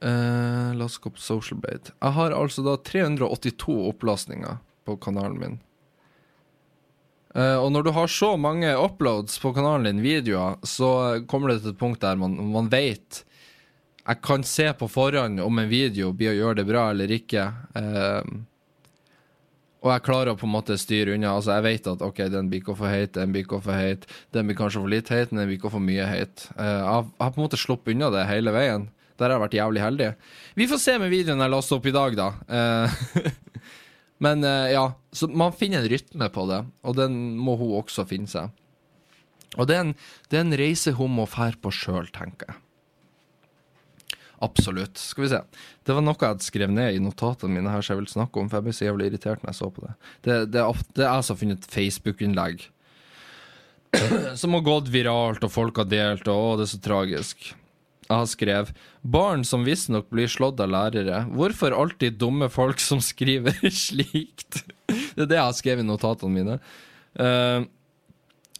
Eh, la oss gå på Social Blade. Jeg har altså da 382 opplastninger på kanalen min. Uh, og når du har så mange uploads på kanalen din, videoer, så kommer det til et punkt der man, man vet Jeg kan se på forhånd om en video blir å gjøre det bra eller ikke. Uh, og jeg klarer å på en måte styre unna. Altså Jeg vet at ok, den blir ikke for heit, den blir ikke for heit, den blir kanskje for litt men den blir ikke for mye heit. Uh, jeg har på en måte sluppet unna det hele veien. Der har jeg vært jævlig heldig. Vi får se med videoen jeg lastet opp i dag, da. Eh, Men eh, ja, så man finner en rytme på det, og den må hun også finne seg. Og det er en, det er en reise hun må fære på sjøl, tenker jeg. Absolutt. Skal vi se. Det var noe jeg hadde skrevet ned i notatene mine her, så jeg vil snakke om, for jeg ble så jævlig irritert når jeg så på det. Det, det, det er jeg som har funnet et Facebook-innlegg som har gått viralt, og folk har delt, og å, det er så tragisk. Jeg har skrevet Barn som visstnok blir slått av lærere. Hvorfor alltid dumme folk som skriver slikt? Det er det jeg har skrevet i notatene mine. Uh,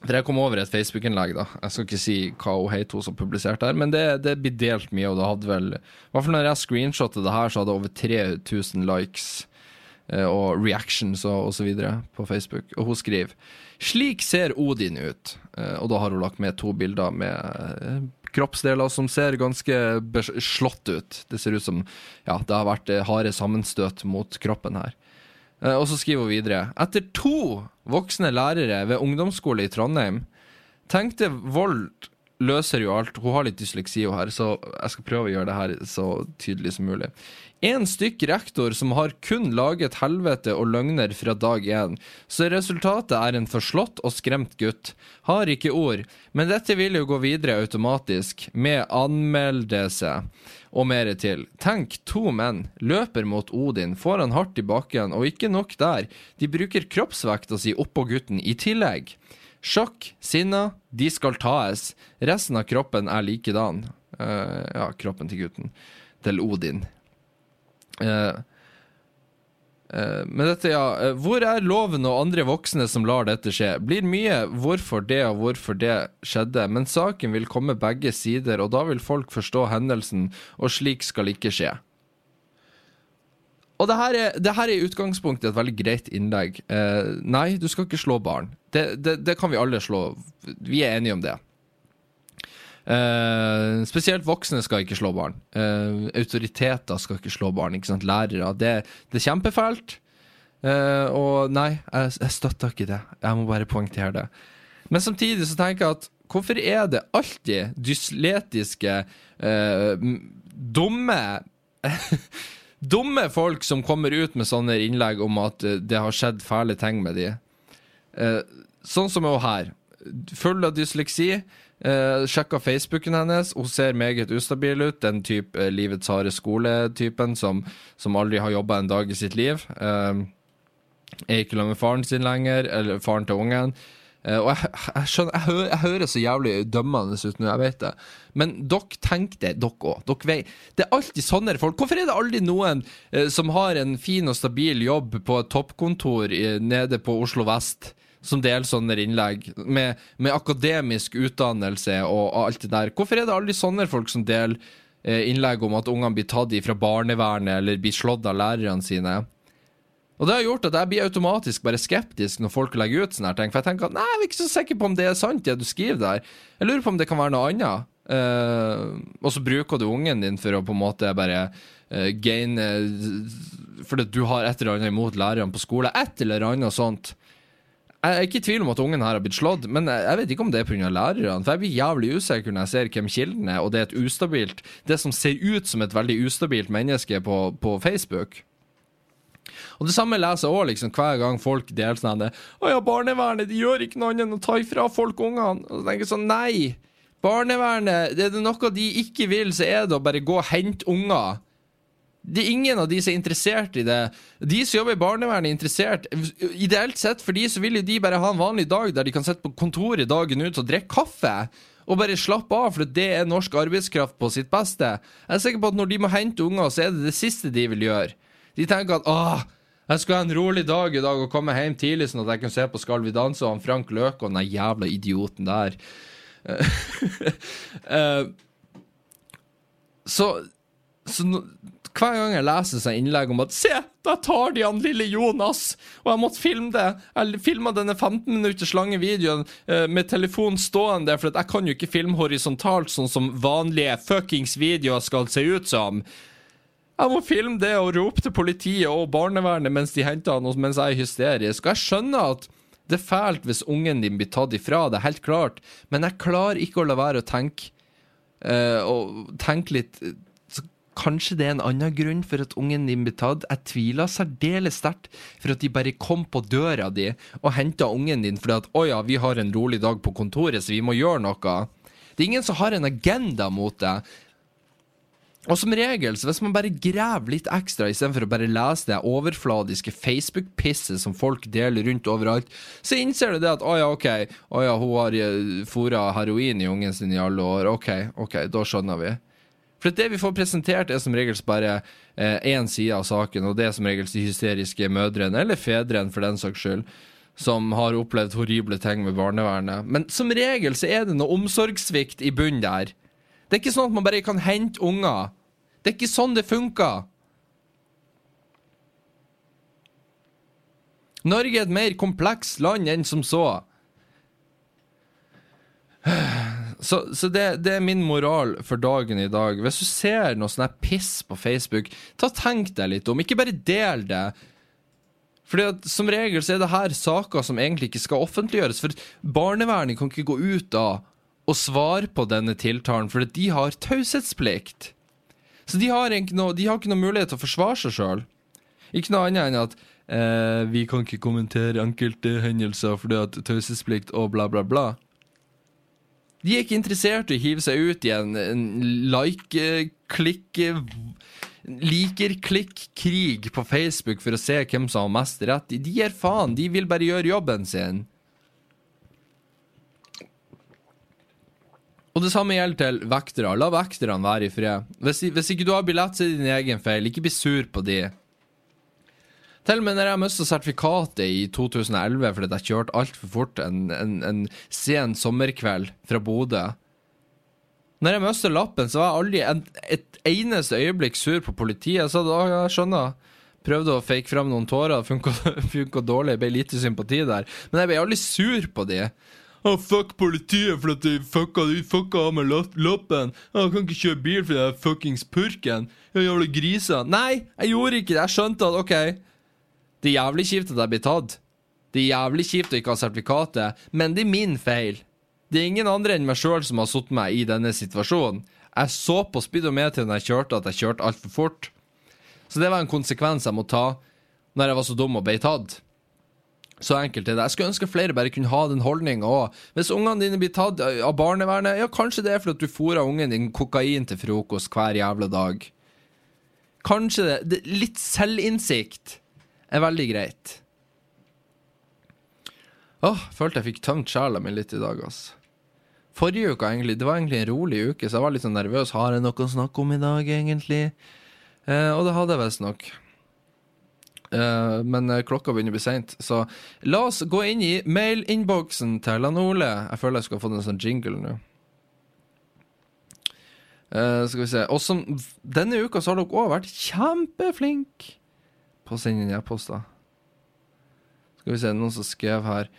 for jeg kom over et Facebook-innlegg, da. Jeg skal ikke si hva hun het, hun som publiserte her, men det, det blir delt mye, og det hadde vel I hvert fall når jeg screenshotet det her, så hadde det over 3000 likes eh, og reactions og, osv. på Facebook. Og hun skriver Slik ser Odin ut. Eh, og da har hun lagt med to bilder med kroppsdeler som ser ganske slått ut. Det ser ut som ja, det har vært eh, harde sammenstøt mot kroppen her. Eh, Og så skriver hun videre Etter to voksne lærere ved ungdomsskole i Trondheim tenkte vold løser jo alt. Hun har litt dysleksi her, så jeg skal prøve å gjøre det her så tydelig som mulig. En stykk rektor som har kun laget helvete og løgner fra dag én, så resultatet er en forslått og skremt gutt. Har ikke ord, men dette vil jo gå videre automatisk, med anmeldelse og mer til. Tenk, to menn løper mot Odin, får han hardt i bakken, og ikke nok der, de bruker kroppsvekta si oppå gutten i tillegg. Sjokk, sinna, de skal tas. Resten av kroppen er likedan. Uh, ja, kroppen til gutten. Til Odin. Uh, men dette, ja. Hvor er loven og andre voksne som lar dette skje? Blir mye hvorfor det og hvorfor det skjedde, men saken vil komme begge sider, og da vil folk forstå hendelsen, og slik skal ikke skje. Og det her, er, det her er i utgangspunktet et veldig greit innlegg. Eh, nei, du skal ikke slå barn. Det, det, det kan vi alle slå. Vi er enige om det. Eh, spesielt voksne skal ikke slå barn. Eh, autoriteter skal ikke slå barn. ikke sant? Lærere. Det, er kjempefælt. Eh, og nei, jeg, jeg støtter ikke det. Jeg må bare poengtere det. Men samtidig så tenker jeg at hvorfor er det alltid dysletiske, eh, dumme Dumme folk som kommer ut med sånne innlegg om at eh, det har skjedd fæle ting med de. Eh, sånn som hun her. Full av dysleksi. Eh, sjekka Facebooken hennes. Hun ser meget ustabil ut. Den type eh, livets harde skole-typen som, som aldri har jobba en dag i sitt liv. Eh, er ikke sammen med faren sin lenger, eller faren til ungen. Eh, og jeg, jeg skjønner, jeg, hø jeg hører så jævlig dømmende ut nå, jeg vet det. Men dere tenker det, dere òg. Dere vet. Det er alltid sånne folk. Hvorfor er det aldri noen eh, som har en fin og stabil jobb på et toppkontor i, nede på Oslo vest, som deler sånne innlegg, med, med akademisk utdannelse og, alt det der? Hvorfor er det aldri sånne folk som deler eh, innlegg om at ungene blir tatt fra barnevernet eller blir slått av lærerne sine? Og det har gjort at jeg blir automatisk bare skeptisk når folk legger ut sånne her ting. For jeg tenker at nei, jeg er ikke så sikker på om det er sant, det du skriver der. Jeg lurer på om det kan være noe annet. Uh, og så bruker du ungen din for å på en måte bare uh, gaine Fordi du har et eller annet imot lærerne på skole. Et eller annet sånt. Jeg er ikke i tvil om at ungen her har blitt slått, men jeg vet ikke om det er pga. lærerne. For jeg blir jævlig usikker når jeg ser hvem kilden er, og det er et ustabilt Det som ser ut som et veldig ustabilt menneske på, på Facebook. Og det samme leser jeg òg, liksom, hver gang folk deler sånn det. Å ja, barnevernet de gjør ikke noe annet enn å ta ifra folk ungene. Og så tenker jeg sånn, nei. Barnevernet, er det noe de ikke vil, så er det å bare gå og hente unger. Det er ingen av de som er interessert i det. De som jobber i barnevernet, er interessert Ideelt sett for de så vil jo de bare ha en vanlig dag der de kan sitte på kontoret dagen ut og drikke kaffe. Og bare slappe av, for det er norsk arbeidskraft på sitt beste. Jeg er sikker på at når de må hente unger, så er det det siste de vil gjøre. De tenker at åh, jeg skulle ha en rolig dag i dag og komme hjem tidlig, sånn at jeg kan se på Skal vi danse og han Frank Løke og den jævla idioten der. Eh, så så no, hver gang jeg leser seg innlegg om at Se, der tar de han lille Jonas! Og jeg måtte filme det. Jeg filma denne 15 minutters lange videoen uh, med telefonen stående, for jeg kan jo ikke filme horisontalt sånn som vanlige fuckings videoer skal se ut som. Jeg må filme det og rope til politiet og barnevernet mens de henter han, mens jeg er hysterisk. Og jeg skjønner at det er fælt hvis ungen din blir tatt ifra det er helt klart, men jeg klarer ikke å la være å tenke uh, og tenke litt Kanskje det er en annen grunn for at ungen din blir tatt. Jeg tviler særdeles sterkt for at de bare kom på døra di og henta ungen din fordi at 'å ja, vi har en rolig dag på kontoret, så vi må gjøre noe'. Det er ingen som har en agenda mot det. Og som regel, så hvis man bare graver litt ekstra istedenfor å bare lese det overfladiske Facebook-pisset som folk deler rundt overalt, så innser du det at 'å ja, ok, å ja, hun har eh, fôra heroin i ungen sin i alle år', ok, ok, da skjønner vi. For det vi får presentert, er som regel bare én eh, side av saken, og det er som regel de hysteriske mødrene, eller fedrene for den saks skyld, som har opplevd horrible ting med barnevernet. Men som regel så er det noe omsorgssvikt i bunnen der. Det er ikke sånn at man bare kan hente unger. Det er ikke sånn det funker. Norge er et mer komplekst land enn som så. Så, så det, det, er min moral for dagen i dag. Hvis du ser noe sånn piss på Facebook, ta tenk deg litt om. Ikke bare del det. Fordi at Som regel så er det her saker som egentlig ikke skal offentliggjøres. For barnevernet kan ikke gå ut da og svare på denne tiltalen, for de har taushetsplikt. Så de har, noe, de har, ikke noe mulighet til å forsvare seg sjøl. Ikke noe annet enn at eh, vi kan ikke kommentere enkelte hendelser fordi at taushetsplikt og bla, bla, bla. De er ikke interessert i å hive seg ut i en, en like-klikk Liker-klikk-krig på Facebook for å se hvem som har mest rett. De gir faen. De vil bare gjøre jobben sin. Og det samme gjelder til vektere. La vekterne være i fred. Hvis, hvis ikke du har billett, så er det din egen feil. Ikke bli sur på de. Til og med når jeg mista sertifikatet i 2011 fordi jeg kjørte altfor fort en, en, en, sen sommerkveld fra Bodø Når jeg mista lappen, så var jeg aldri en, et eneste øyeblikk sur på politiet. Så da, jeg skjønner. Prøvde å fake fram noen tårer, funka dårlig, ble lite sympati der. Men jeg ble aldri sur på de. Oh, fuck politiet for at de fucka, de fucka av med loppen. Jeg kan ikke kjøre bil fordi jeg er fuckings purken. Jeg jævla griser. Nei, jeg gjorde ikke det. Jeg skjønte at OK, det er jævlig kjipt at jeg blir tatt. Det er jævlig kjipt å ikke ha sertifikatet, men det er min feil. Det er ingen andre enn meg sjøl som har satt meg i denne situasjonen. Jeg så på speedometeret når jeg kjørte, at jeg kjørte altfor fort. Så det var en konsekvens jeg må ta når jeg var så dum og ble tatt. Så enkelt er det. Jeg skulle ønske flere bare kunne ha den holdninga òg. Hvis ungene dine blir tatt av barnevernet, ja, kanskje det er fordi du fôrer ungen din kokain til frokost hver jævla dag. Kanskje det. det litt selvinnsikt er veldig greit. Åh, følte jeg fikk tømt sjela mi litt i dag, ass. Forrige uke, egentlig, det var egentlig en rolig uke, så jeg var litt sånn nervøs. Har jeg noe å snakke om i dag, egentlig? Eh, og det hadde jeg visstnok. Uh, men uh, klokka begynner å bli seint, så la oss gå inn i mailinnboksen til Han Ole. Jeg føler jeg skal få en sånn jingle nå. Uh, skal vi se. Og som denne uka så har dere òg vært kjempeflinke på å sende inn e-poster. Skal vi se, noen som skrev her.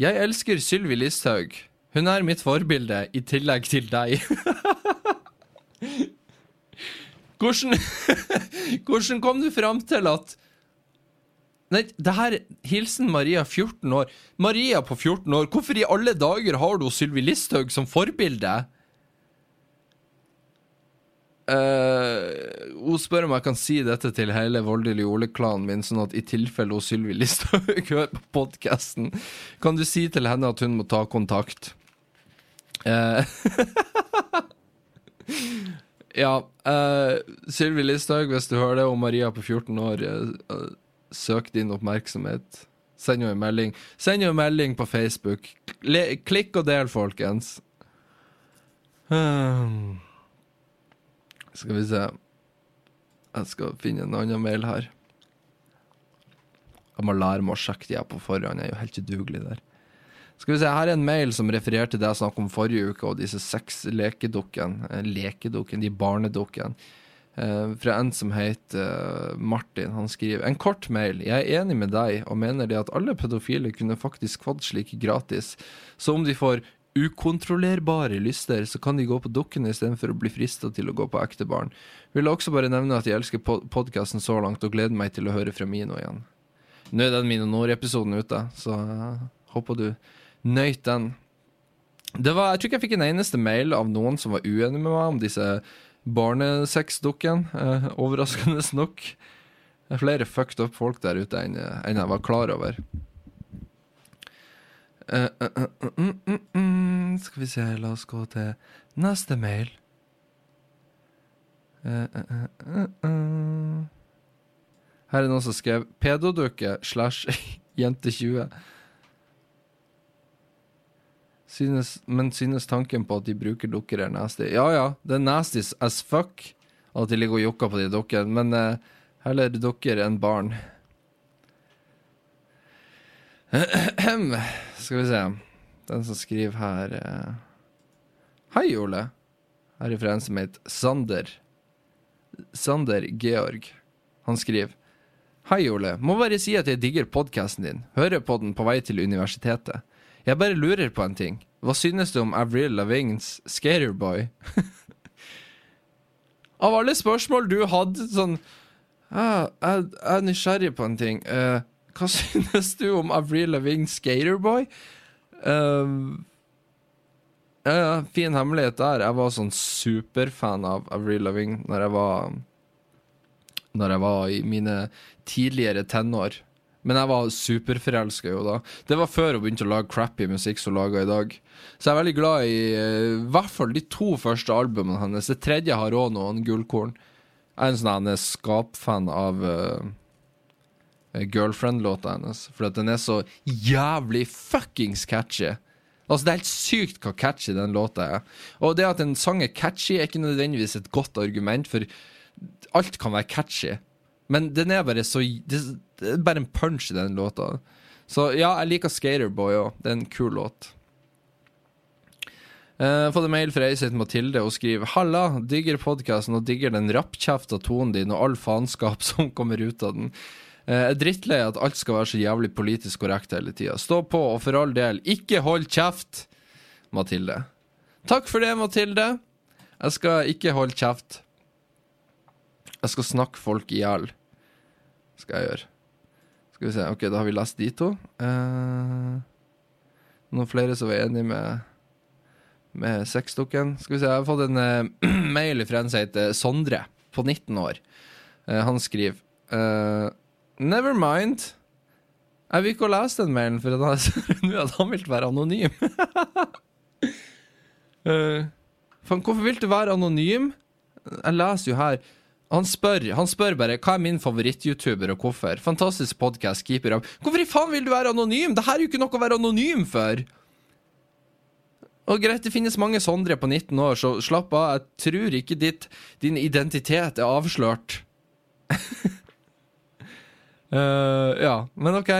Jeg elsker Sylvi Listhaug. Hun er mitt forbilde, i tillegg til deg. hvordan, hvordan kom du fram til at Nei, det her Hilsen Maria 14 år. Maria på 14 år, hvorfor i alle dager har du Sylvi Listhaug som forbilde? Uh, hun spør om jeg kan si dette til hele Voldelig Ole-klanen min, sånn at i tilfelle hun Sylvi Listhaug hører på podkasten, kan du si til henne at hun må ta kontakt. Uh, ja, uh, Sylvi Listhaug, hvis du hører det, og Maria på 14 år, søk din oppmerksomhet. Send henne en melding. Send henne en melding på Facebook. Klikk og del, folkens. Skal vi se Jeg skal finne en annen mail her. Jeg må lære meg å sjekke de her på forhånd. Jeg er jo helt udugelig der. Skal vi se, Her er en mail som refererer til det jeg snakket om forrige uke, og disse seks lekedukkene. Eh, lekedukken, de barnedukkene. Eh, fra en som heter eh, Martin. Han skriver en kort mail. Jeg er enig med deg og mener det at alle pedofile kunne faktisk fått slik gratis. Så om de får ukontrollerbare lyster, så kan de gå på dukkene istedenfor å bli frista til å gå på ekte barn. Vil jeg også bare nevne at jeg elsker pod podkasten så langt, og gleder meg til å høre fra Mino igjen. Nå er den Mino Nord-episoden ute, så jeg håper du nøyt den. Var, jeg tror ikke jeg fikk en eneste mail av noen som var uenig med meg om disse barnesexdukkene, eh, overraskende nok. Det er flere fucked up folk der ute enn, enn jeg var klar over. Uh, uh, uh, Skal vi se, la oss gå til neste mail. Her er noen som skrev 'pedodukke slash jente20'. Synes, men synes tanken på at de bruker dukker er nasty. Ja ja, det er nasty as fuck at de ligger og jokker på de dukkene, men eh, heller dukker enn barn. Skal vi se. Den som skriver her eh. Hei, Ole. Her er en som heter Sander. Sander Georg. Han skriver Hei, Ole. Må bare si at jeg digger podkasten din. Hører på den på vei til universitetet. Jeg bare lurer på en ting. Hva synes du om Avril Lavignes Skaterboy? Av alle spørsmål du hadde, sånn jeg, jeg, er nysgjerrig på en ting. Uh, hva synes du om Avril Lavignes Skaterboy? Uh, ja, ja, fin hemmelighet der. Jeg var sånn superfan av Avril Lavigne når jeg var Når jeg var i mine tidligere tenår. Men jeg var superforelska jo da. Det var før hun begynte å lage crappy musikk som hun lager i dag. Så jeg er veldig glad i i hvert fall de to første albumene hennes. Det tredje har òg noen gullkorn. Jeg er en sånn skapfan av uh, Girlfriend-låta hennes. For den er så jævlig fuckings catchy. Altså Det er helt sykt hva catchy den låta er. Og det at en sang er catchy, er ikke nødvendigvis et godt argument, for alt kan være catchy. Men den er bare så Det er bare en punch i den låta. Så ja, jeg liker Skaterboy òg. Det er en kul låt. Jeg uh, fått en mail fra ei som Mathilde og skriver Halla, digger podkasten og digger den rappkjefta tonen din og all faenskap som kommer ut av den. Uh, er drittlei at alt skal være så jævlig politisk korrekt hele tida. Stå på, og for all del, ikke hold kjeft, Mathilde. Takk for det, Mathilde. Jeg skal ikke holde kjeft. Jeg skal snakke folk i hjel skal jeg gjøre. Skal vi se. Ok, da har vi lest de to. Uh, noen flere som er enig med med sexdukken. Skal vi se, jeg har fått en uh, mail fra en som heter Sondre, på 19 år. Uh, han skriver uh, Never mind. Jeg vil ikke lese den mailen, for nå at han vil være anonym. uh, hvorfor vil du være anonym? Jeg leser jo her han spør, han spør bare hva er min favoritt-youtuber og hvorfor. Fantastisk podkast, keeper up. Hvorfor i faen vil du være anonym? Det her er jo ikke noe å være anonym for! Og greit, det finnes mange Sondre på 19 år, så slapp av. Jeg tror ikke ditt, din identitet er avslørt. uh, ja, men OK.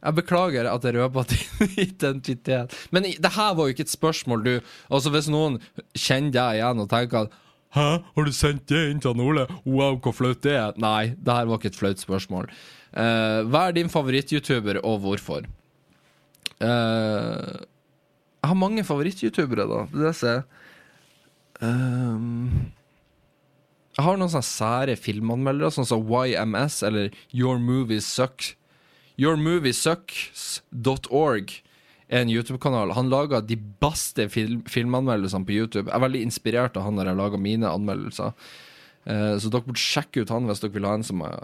Jeg beklager at jeg røpa din identitet. Men det her var jo ikke et spørsmål du Altså, hvis noen kjenner deg igjen og tenker at Hæ, har du sendt det inn til Ole? Wow, hvor flaut det er. Nei, det her var ikke et flaut spørsmål. Uh, hva er din favoritt-youtuber, og hvorfor? Uh, jeg har mange favoritt-youtubere, da. Det ser um, Jeg har noen sånne sære filmanmeldere, sånn som YMS eller Your Movies Suck. Yourmoviesucks.org er en YouTube-kanal. Han lager de beste film filmanmeldelsene på YouTube. Jeg er veldig inspirert av han når jeg lager mine anmeldelser. Uh, så dere burde sjekke ut han hvis dere vil ha en som er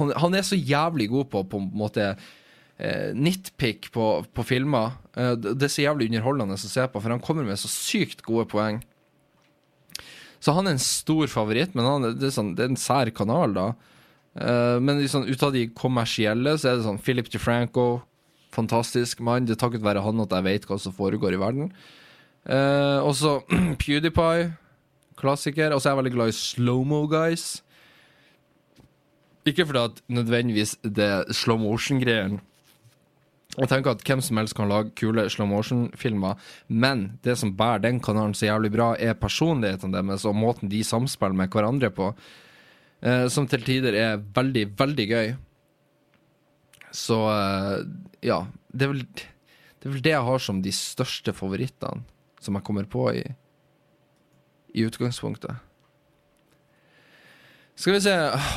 han, han, er så jævlig god på på en måte uh, nitpick på, på filmer. Uh, det er så jævlig underholdende å se på, for han kommer med så sykt gode poeng. Så han er en stor favoritt, men han, det, er sånn, det, er en sær kanal, da. men liksom, ut av de kommersielle så er det sånn Philip DeFranco, fantastisk mann. Det er takket være han at jeg vet hva som foregår i verden. Eh, og så PewDiePie, klassiker. Og så er jeg veldig glad i Slow-Mo Guys. Ikke fordi at nødvendigvis det er slow motion-greien Jeg tenker at hvem som helst kan lage kule slow motion-filmer, men det som bærer den kanalen så jævlig bra, er personligheten deres og måten de samspiller med hverandre på, eh, som til tider er veldig, veldig gøy. Så eh, ja, det er, vel, det er vel det jeg har som de største favorittene som jeg kommer på i, i utgangspunktet. Skal vi se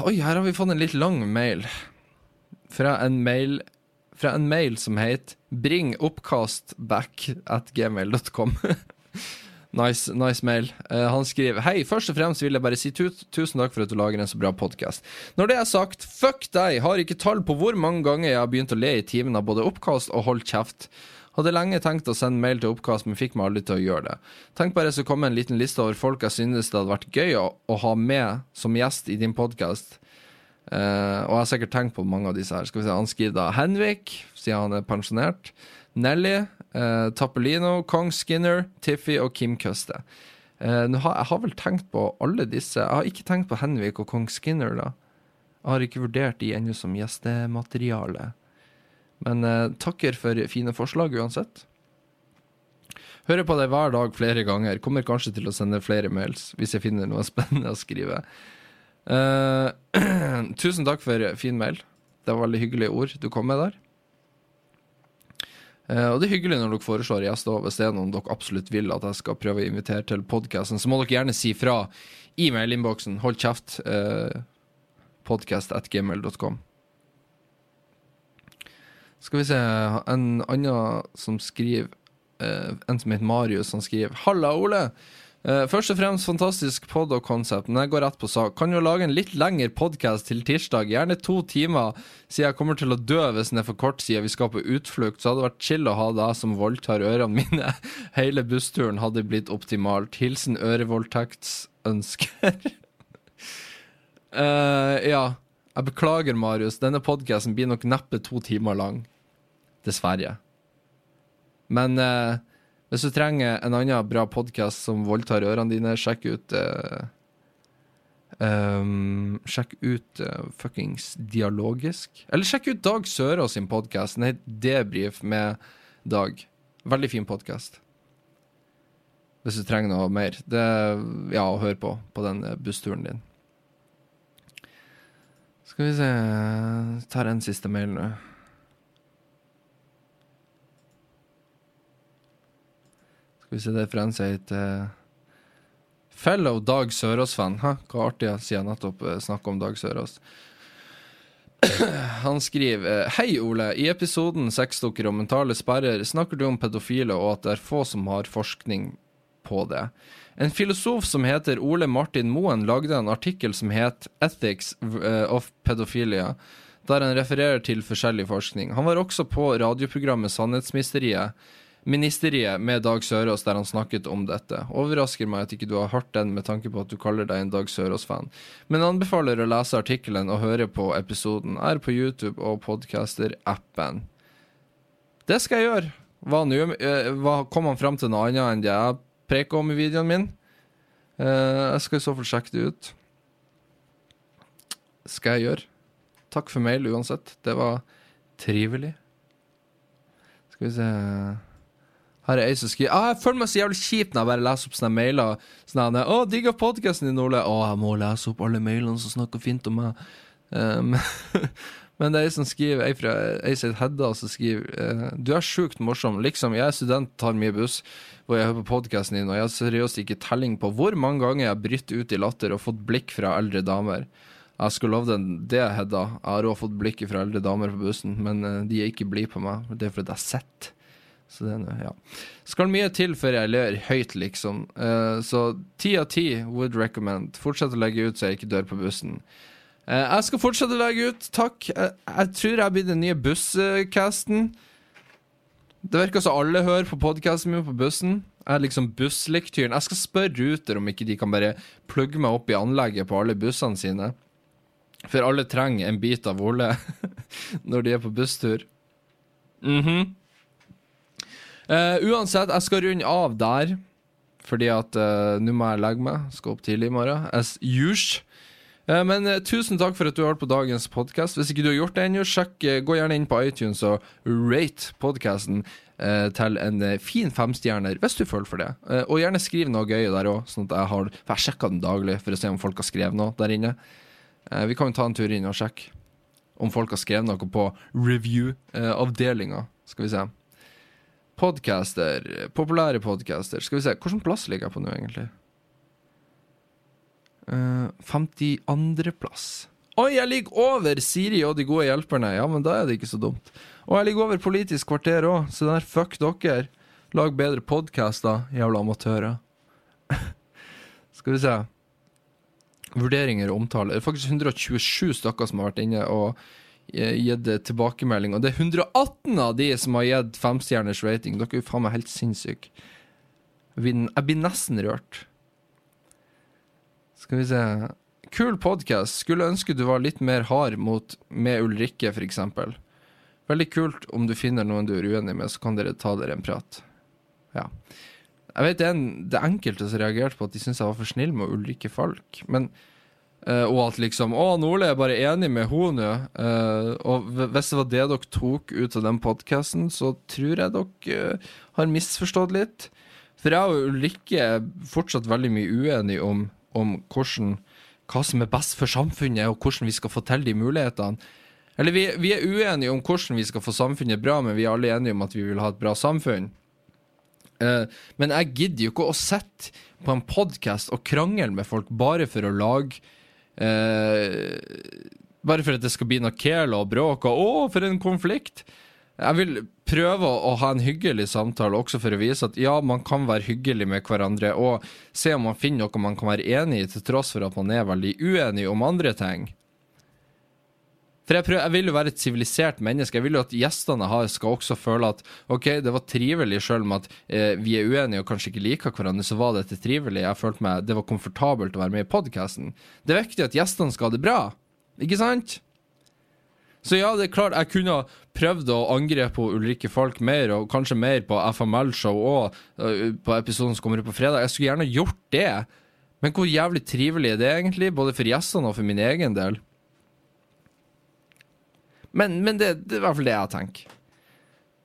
Oi, her har vi fått en litt lang mail. Fra en mail Fra en mail som heter 'bring at gmail.com'. nice, nice mail. Uh, han skriver Hei, først og fremst vil jeg bare si tu tusen takk for at du lager en så bra podkast. Når det er sagt, fuck deg! Har ikke tall på hvor mange ganger jeg har begynt å le i timen av både oppkast og holdt kjeft. Hadde lenge tenkt å sende mail til oppkast, men fikk meg aldri til å gjøre det. Tenk bare så komme en liten liste over folk jeg synes det hadde vært gøy å, å ha med som gjest i din podkast. Uh, eh, og jeg har sikkert tenkt på mange av disse her. Skal vi se, Han skriver da Henvik, siden han er pensjonert. Nelly, uh, Tappelino, Kong Skinner, Tiffy og Kim Køste. Uh, har, jeg har vel tenkt på alle disse. Jeg har ikke tenkt på Henvik og Kong Skinner, da. Jeg har ikke vurdert de ennå som gjestemateriale. Men uh, takker for fine forslag uansett. Hører på deg hver dag flere ganger. Kommer kanskje til å sende flere mails hvis jeg finner noe spennende å skrive. Uh, tusen takk for fin mail. Det var veldig hyggelige ord du kom med der. Uh, og det er hyggelig når dere foreslår gjester. Hvis det er noen dere absolutt vil at jeg skal prøve å invitere til podkasten, så må dere gjerne si fra i mailinnboksen. Hold kjeft. Eh, podcast Skal vi se En annen som skriver eh, En som heter Marius, som skriver Halla, Ole! Uh, først og fremst fantastisk pod og konsept, men jeg går rett på sak. Kan jo lage en litt lengre podkast til tirsdag, gjerne to timer, siden jeg kommer til å dø hvis den er for kort siden vi skal på utflukt. Så hadde det vært chill å ha deg som voldtar ørene mine. Hele bussturen hadde blitt optimalt. Hilsen ørevoldtektsønsker. uh, ja. Jeg beklager, Marius. Denne podkasten blir nok neppe to timer lang. Dessverre. Men eh, hvis du trenger en annen bra podkast som voldtar ørene dine, sjekk ut uh, um, Sjekk ut uh, fuckings Dialogisk. Eller sjekk ut Dag Sørås sin podkast. Den heter Debrif med Dag. Veldig fin podkast. Hvis du trenger noe mer. Det, ja, å høre på på den eh, bussturen din. Skal vi se tar en siste mail nå. Skal vi se, det er fra en som heter Fellow Dag Sørås-fan. Hva artig, siden jeg nettopp uh, snakka om Dag Sørås. Han skriver eh, Hei, Ole. I episoden Sexdukker og mentale sperrer snakker du om pedofile og at det er få som har forskning på det. En filosof som heter Ole Martin Moen, lagde en artikkel som het Ethics eh, of Pedophilia, der han refererer til forskjellig forskning. Han var også på radioprogrammet Sannhetsmysteriet Ministeriet med Dag Sørås, der han snakket om dette. Overrasker meg at ikke du har hørt den med tanke på at du kaller deg en Dag Sørås-fan. Men anbefaler å lese artikkelen og høre på episoden. Er på YouTube og podcaster-appen. Det skal jeg gjøre. Hva? Eh, hva kom han fram til noe annet enn det jeg preker om i videoen min? Eh, jeg skal i så fall sjekke det ut. Skal jeg gjøre. Takk for mail uansett. Det var trivelig. Skal vi se her er ei som skriver ah, Jeg føler meg så jævlig kjip når jeg bare leser opp sånne mailer. Sånn 'Å, digger podkasten din, Ole.' 'Å, jeg må lese opp alle mailene som snakker fint om meg'. Um, men det er ei som skriver, ei fra ei heter Hedda, som skriver uh, 'Du er sjukt morsom. Liksom, jeg er student, tar mye buss, hvor jeg hører på podkasten din, og jeg har seriøst ikke telling på hvor mange ganger jeg har brytt ut i latter og fått blikk fra eldre damer'. Jeg skulle love deg det, Hedda. Jeg har òg fått blikk fra eldre damer på bussen, men uh, de er ikke blide på meg. Det er fordi jeg sett. Så det, ja. Skal mye til før jeg ler høyt, liksom. Uh, så ti av ti would recommend. Fortsett å legge ut så jeg ikke dør på bussen. Uh, jeg skal fortsette å legge ut, takk. Uh, jeg tror jeg blir den nye busscasten. Det virker som alle hører på podkasten min på bussen. Jeg er liksom busslektyren. Jeg skal spørre Ruter om ikke de kan bare plugge meg opp i anlegget på alle bussene sine. For alle trenger en bit av Ole når de er på busstur. Mm -hmm. Uh, uansett, jeg skal runde av der. Fordi at uh, nå må jeg legge meg. Skal opp tidlig i morgen. As usual. Uh, Men tusen takk for at du har hørt på dagens podkast. Hvis ikke du har gjort det ennå, sjekk, gå gjerne inn på iTunes og rate podkasten til en fin femstjerner, hvis du føler for det. Og gjerne skriv noe gøy der òg, sånn at jeg har For jeg sjekker den daglig for å se om folk har skrevet noe der inne. Vi kan jo ta en tur inn og sjekke om folk har skrevet noe på review-avdelinga. Skal vi se. Podcaster, populære podcaster. Skal vi se, hvilken plass ligger jeg på nå, egentlig? Uh, 52.-plass. Oi, jeg ligger over Siri og de gode hjelperne. Ja, men da er det ikke så dumt. Og jeg ligger over Politisk kvarter òg, så der fuck dere. Lag bedre podcaster, jævla amatører. Skal vi se. Vurderinger og omtale. Det er faktisk 127 stykker som har vært inne og eh, gitt tilbakemelding. Og det er 118 av de som har gitt femstjerners rating. Dere er jo faen meg helt sinnssyke. Jeg blir nesten rørt. Skal vi se Kul podkast. Skulle ønske du var litt mer hard mot med Ulrikke, f.eks. Veldig kult om du finner noen du er uenig med, så kan dere ta dere en prat. Ja. Jeg vet det er, en, det enkelte som reagerte på at de syntes jeg var for snill med Ulrikke Falk. Men, eh, og at liksom Å, Nordli er bare enig med henne. Uh, og hvis det var det dere tok ut av den podkasten, så tror jeg dere uh, har misforstått litt. For jeg og Ulrikke er fortsatt veldig mye uenige om, om hvordan, hva som er best for samfunnet, og hvordan vi skal få til de mulighetene. Eller vi, vi er uenige om hvordan vi skal få samfunnet bra, men vi er alle enige om at vi vil ha et bra samfunn. Eh, men jeg gidder jo ikke å sitte på en podkast og krangle med folk bare for å lage eh, Bare for at det skal bli noe kæl og bråk og 'å, for en konflikt'. Jeg vil prøve å ha en hyggelig samtale, også for å vise at ja, man kan være hyggelig med hverandre, og se om man finner noe man kan være enig i, til tross for at man er veldig uenig om andre ting. For jeg, prøver, jeg vil jo være et sivilisert menneske. Jeg vil jo at gjestene har, skal også føle at ok, det var trivelig, selv om at eh, vi er uenige og kanskje ikke liker hverandre, så var dette trivelig. Jeg følte meg, Det var komfortabelt å være med i podkasten. Det er viktig at gjestene skal ha det bra, ikke sant? Så ja, det er klart, jeg kunne prøvd å angripe på Ulrikke Falk mer, og kanskje mer på FML-show og øh, på episoden som kommer ut på fredag. Jeg skulle gjerne gjort det, men hvor jævlig trivelig er det egentlig, både for gjestene og for min egen del? Men, men det, det er i hvert fall det jeg tenker.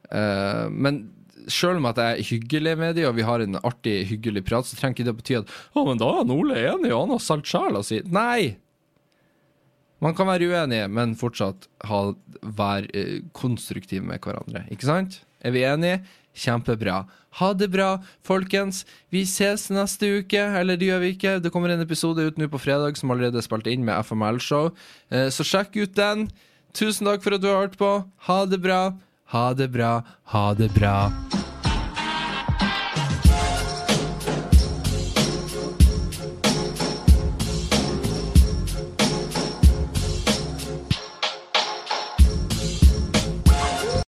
Uh, men selv om at jeg er hyggelig med de, og vi har en artig, hyggelig prat, så trenger ikke det å bety at Å, men da er Ole enig, og han har solgt sjela si. Nei! Man kan være uenige, men fortsatt ha, være eh, konstruktiv med hverandre. Ikke sant? Er vi enige? Kjempebra. Ha det bra, folkens. Vi ses neste uke. Eller det gjør vi ikke. Det kommer en episode ut nå på fredag som allerede er spilt inn med FML-show. Eh, så sjekk ut den. Tusen takk for at du har hørt på. Ha det bra. Ha det bra. Ha det bra.